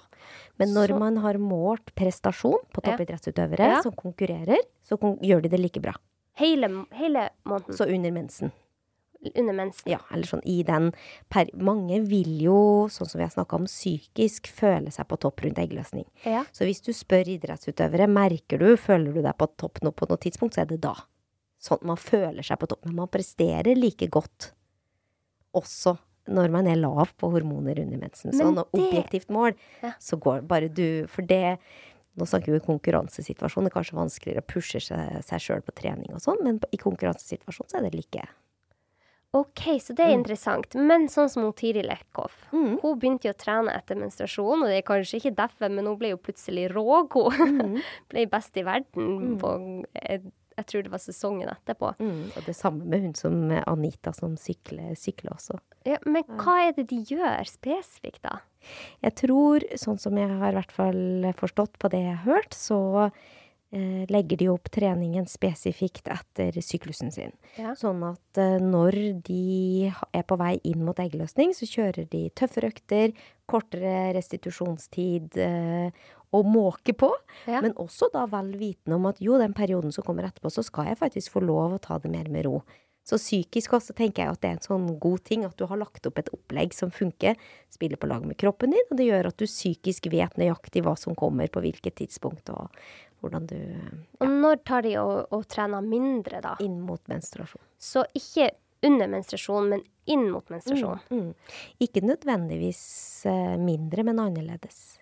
Men når Så- man har målt prestasjon på toppidrettsutøvere Ja. som konkurrerer, så kon gjør de det like bra. Hele, hele måneden Så under mensen. Under mensen. Ja, eller sånn i den per Mange vil jo, sånn som vi har snakka om, psykisk føle seg på topp rundt eggløsning. Ja. Så hvis du spør idrettsutøvere, merker du, føler du deg på topp nå på noe tidspunkt, så er det da. Sånn man føler seg på topp. Men man presterer like godt også når man er lav på hormoner under mensen. Men Sånn det- objektivt mål, Ja. så går bare du For det Nå snakker vi om konkurransesituasjon, det er kanskje vanskeligere å pushe seg, sjøl på trening og sånn, men i konkurransesituasjon så er det like. OK, så det er interessant. Men sånn som hun Tiril Eckhoff, Mm. hun begynte jo å trene etter menstruasjon, og det er kanskje ikke derfor, men hun ble jo plutselig rågod. Mm. ble best i verden på jeg, jeg tror det var sesongen etterpå. Mm, og det samme med hun som eh, Anita, som sykler, sykler også. Ja, men hva er det de gjør spesifikt, da? Jeg tror, sånn som jeg har i hvert fall forstått på det jeg har hørt, så eh, legger de opp treningen spesifikt etter syklusen sin. Ja. Sånn at eh, når de er på vei inn mot eggløsning, så kjører de tøffere økter, kortere restitusjonstid, eh, å måke på. Ja. Men også da vel vitende om at jo, den perioden som kommer etterpå, så skal jeg faktisk få lov å ta det mer med ro. Så psykisk også tenker jeg at det er en sånn god ting at du har lagt opp et opplegg som funker, spiller på lag med kroppen din, og det gjør at du psykisk vet nøyaktig hva som kommer på hvilket tidspunkt, og hvordan du Og når tar de og, og trener mindre, da? Inn mot menstruasjon. Så ikke under menstruasjon, men inn mot menstruasjon. Mm. Ikke nødvendigvis eh, mindre, men annerledes.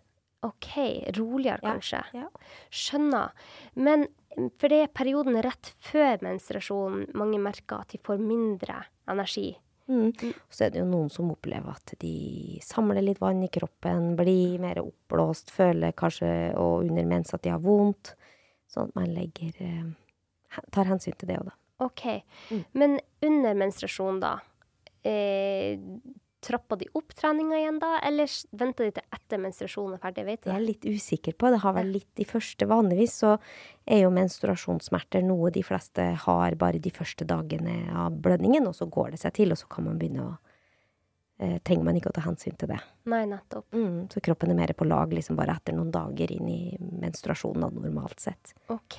OK, roligere kanskje. ja. Skjønner. Men mm, for det er perioden rett før menstruasjon mange merker at de får mindre energi. Mm. Så er det jo noen som opplever at de samler litt vann i kroppen, blir mer oppblåst, føler kanskje og under mens at de har vondt. Sånn at man legger eh, tar hensyn til det òg, da. OK. Mm. Men under menstruasjon, da? Eh, trapper de opp treninga igjen da, eller venter de til etter menstruasjonen er ferdig? Vet du Det er jeg litt usikker på. Det har vært litt de første. Vanligvis så er jo menstruasjonssmerter noe de fleste har bare de første dagene av blødningen, og så går det seg til, og så kan man begynne å eh, Trenger man ikke å ta hensyn til det. Nei, nettopp. Mm, så kroppen er mer på lag liksom bare etter noen dager inn i menstruasjonen, normalt sett. OK.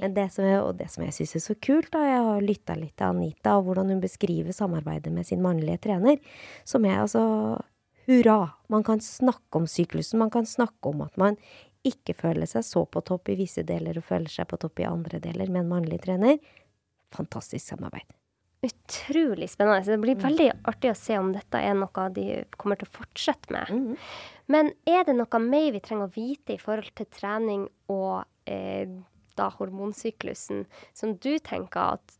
Men det som jeg, og det som jeg syns er så kult, da, jeg har lytta litt til Anita, og hvordan hun beskriver samarbeidet med sin mannlige trener, som er altså hurra. Man kan snakke om syklusen, man kan snakke om at man ikke føler seg så på topp i visse deler og føler seg på topp i andre deler med en mannlig trener. Fantastisk samarbeid. Utrolig spennende. Så det Mm. blir veldig artig å se om dette er noe de kommer til å fortsette med. Mm. Men er det noe mer vi trenger å vite i forhold til trening og eh, da hormonsyklusen, som du tenker at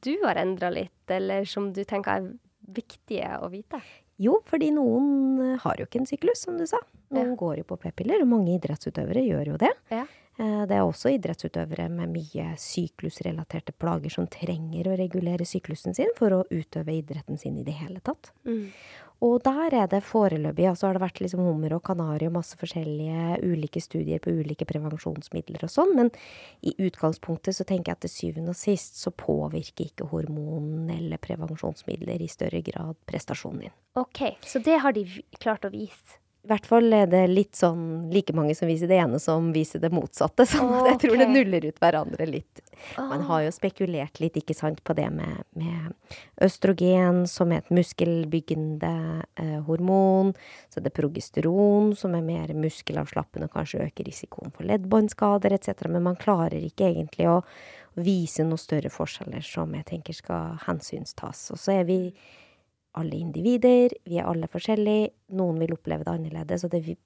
du har endra litt, eller som du tenker er viktige å vite? Jo, fordi noen eh, har jo ikke en syklus, som du sa. Noen Ja. går jo på p-piller, og mange idrettsutøvere gjør jo det. Ja. Eh, Det er også idrettsutøvere med mye syklusrelaterte plager som trenger å regulere syklusen sin for å utøve idretten sin i det hele tatt. Mm. Og der er det foreløpig, altså har det vært liksom hummer og kanari og masse forskjellige ulike studier på ulike prevensjonsmidler og sånn, men i utgangspunktet så tenker jeg at til syvende og sist så påvirker ikke hormonen eller prevensjonsmidler i større grad prestasjonen din. OK, så det har de klart å vise. I hvert fall er det litt sånn like mange som viser det ene som viser det motsatte. Så jeg tror det nuller ut hverandre litt. Man Ah. har jo spekulert litt, ikke sant, på det med, med østrogen, som er et muskelbyggende eh, hormon. Så det er progesteron, som er mer muskelavslappende og kanskje øker risikoen for leddbåndskader etc. Men man klarer ikke egentlig å vise noen større forskjeller som jeg tenker skal hensynstas. Og så er vi alle individer, vi er alle forskjellige. Noen vil oppleve det annerledes, og det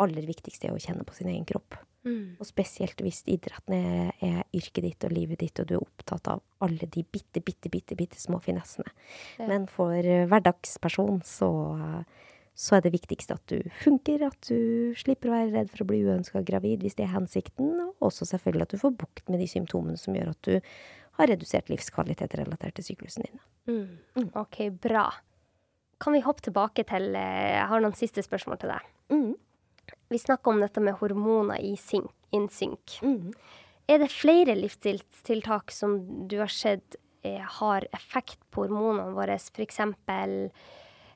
aller viktigste er å kjenne på sin egen kropp. Mm. Og spesielt hvis idretten er, er yrket ditt og livet ditt, og du er opptatt av alle de bitte, bitte, bitte, bitte små finessene. Ja. Men for eh, hverdagsperson så, så er det viktigste at du funker, at du slipper å være redd for å bli uønska gravid hvis det er hensikten, og også selvfølgelig at du får bukt med de symptomene som gjør at du har redusert livskvalitet relatert til syklusen din. Mm. OK, bra. Kan vi hoppe tilbake til eh, Jeg har noen siste spørsmål til deg. Mm. Vi snakker om dette med hormoner i synk, innsynk. Mm. Er det flere livsstilstiltak som du har sett eh, har effekt på hormonene våre? F.eks.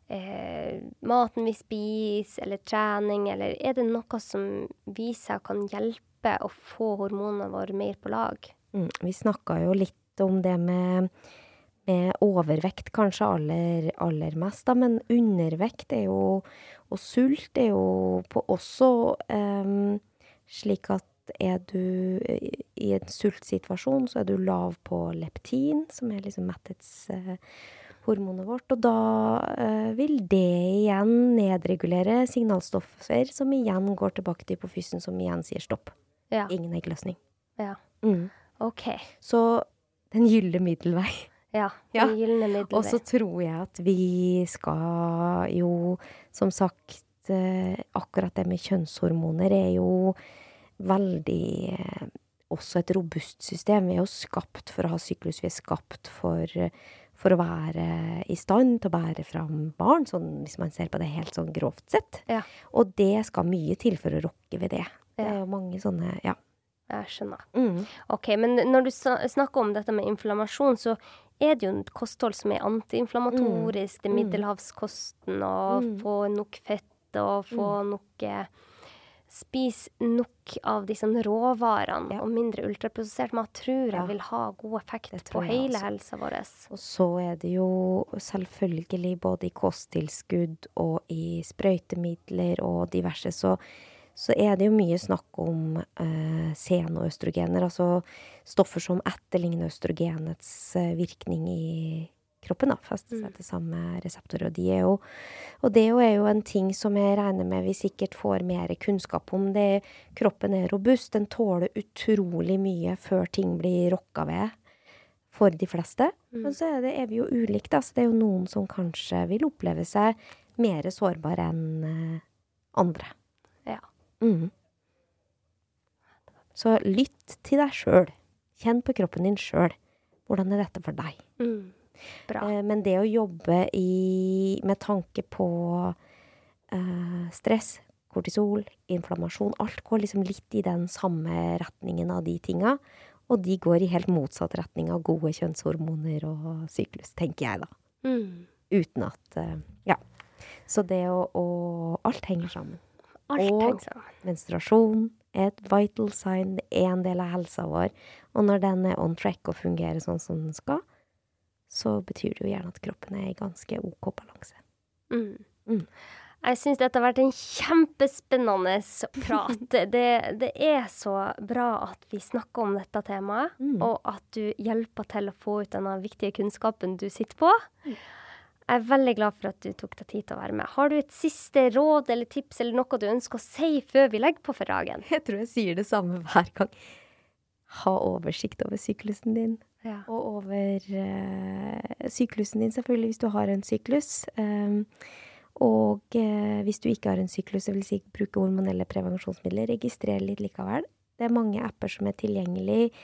Eh, maten vi spiser, eller trening, eller er det noe som viser seg kan hjelpe å få hormonene våre mer på lag? Mm. Vi snakka jo litt om det med, med overvekt kanskje aller, aller mest, da, men undervekt er jo, og sult er jo på også um, slik at er du i en sultsituasjon, så er du lav på leptin, som er liksom metthetshormonet vårt, og da eh, vil det igjen nedregulere signalstoffer, som igjen går tilbake til hypofysen, som igjen sier stopp. Ja. Ingen eggløsning. ja. Mm. OK. Så den gylne middelvei. Ja. Ja. Gylne middelvei. Og så tror jeg at vi skal jo, som sagt, eh, akkurat det med kjønnshormoner er jo veldig eh, også et robust system. Vi er jo skapt for å ha syklus. Vi er skapt for, for å være i stand til å bære fram barn, sånn, hvis man ser på det helt sånn grovt sett. Ja. Og det skal mye til for å rokke ved det. Det er jo mange sånne Ja. Jeg skjønner. Mm. OK, men når du snakker om dette med inflammasjon, så er det jo et kosthold som er antiinflammatorisk. Det er Mm. middelhavskosten, og Mm. få nok fett og få nok eh, spise nok av disse råvarene Ja. og mindre ultraprosessert mat, tror jeg Ja. vil ha god effekt på hele helsa vår. Og så er det jo selvfølgelig både i kosttilskudd og i sprøytemidler og diverse, så, så er det jo mye snakk om eh, senoøstrogener, altså stoffer som etterligner østrogenets eh, virkning i kroppen, da, fester seg til samme reseptorer. Og, de er jo, og det er jo en ting som jeg regner med vi sikkert får mer kunnskap om. Det, kroppen er robust, den tåler utrolig mye før ting blir rokka ved for de fleste. Men så er, det, er vi jo ulike, da. Så det er jo noen som kanskje vil oppleve seg mer sårbare enn eh, andre. Mhm. Så lytt til deg sjøl. Kjenn på kroppen din sjøl. Hvordan er dette for deg? Mm. Bra. Eh, men det å jobbe i, med tanke på eh, stress, kortisol, inflammasjon Alt går liksom litt i den samme retningen av de tinga. Og de går i helt motsatt retning av gode kjønnshormoner og syklus, tenker jeg da. Mm. Uten at eh, Ja. Så det å, å Alt henger sammen. Alt Og- Menstruasjon er et vital sign, det er en del av helsa vår. Og når den er on track og fungerer sånn som den skal, så betyr det jo gjerne at kroppen er i ganske OK balanse. Mm. Mm. Jeg syns dette har vært en kjempespennende prat. Det, det er så bra at vi snakker om dette temaet, Mm. og at du hjelper til å få ut denne viktige kunnskapen du sitter på. Jeg er veldig glad for at du tok deg tid til å være med. Har du et siste råd eller tips eller noe du ønsker å si før vi legger på for dagen? Jeg tror jeg sier det samme hver gang. Ha oversikt over syklusen din. Ja. Og over uh, syklusen din, selvfølgelig, hvis du har en syklus. Um, og uh, hvis du ikke har en syklus, så vil si bruke hormonelle prevensjonsmidler, registrer litt likevel. Det er mange apper som er tilgjengelig.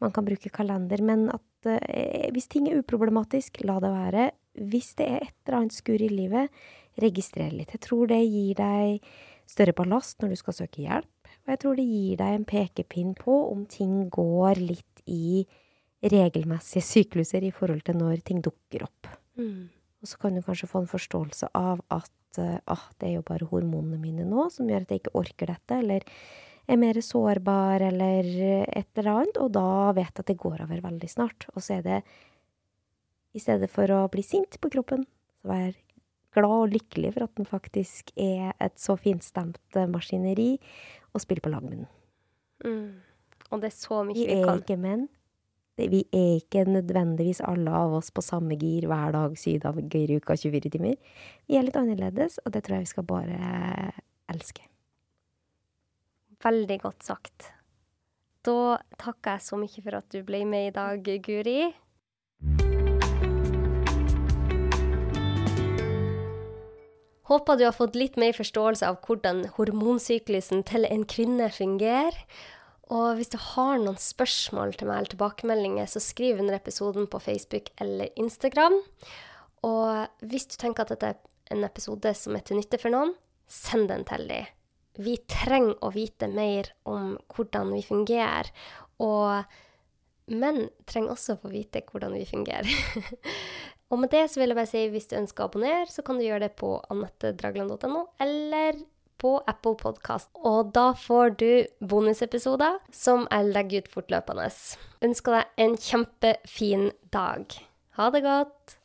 Man kan bruke kalender, men at uh, hvis ting er uproblematisk, la det være. Hvis det er et eller annet skurr i livet, registrer litt. Jeg tror det gir deg større ballast når du skal søke hjelp. Og jeg tror det gir deg en pekepinn på om ting går litt i regelmessige sykluser i forhold til når ting dukker opp. Mm. Og så kan du kanskje få en forståelse av at eh, ah, det er jo bare hormonene mine nå som gjør at jeg ikke orker dette, eller er mer sårbar, eller et eller annet. Og da vet jeg at det går over veldig snart. Og så er det, i stedet for å bli sint på kroppen, så vær glad og lykkelig for at den faktisk er et så finstemt eh, maskineri, og spille på lag med den. Mm. Og det er så mye Vi vi er kan. ikke menn. Vi er ikke nødvendigvis alle av oss på samme gir hver dag, syv dager i uka, 24 timer. Vi er litt annerledes, og det tror jeg vi skal bare elske. Veldig godt sagt. Da takker jeg så mye for at du ble med i dag, Guri. Håper du har fått litt mer forståelse av hvordan hormonsyklusen til en kvinne fungerer. Og hvis du har noen spørsmål til meg eller tilbakemeldinger, så skriv under episoden på Facebook eller Instagram. Og hvis du tenker at dette er en episode som er til nytte for noen, send den til dem. Vi trenger å vite mer om hvordan vi fungerer, og menn trenger også å få vite hvordan vi fungerer. og med det så vil jeg bare si hvis du ønsker å abonnere, så kan du gjøre det på anettedragland.no eller på Apple Podcast. Og da får du bonusepisoder som jeg legger ut fortløpende. Ønsker deg en kjempefin dag. Ha det godt!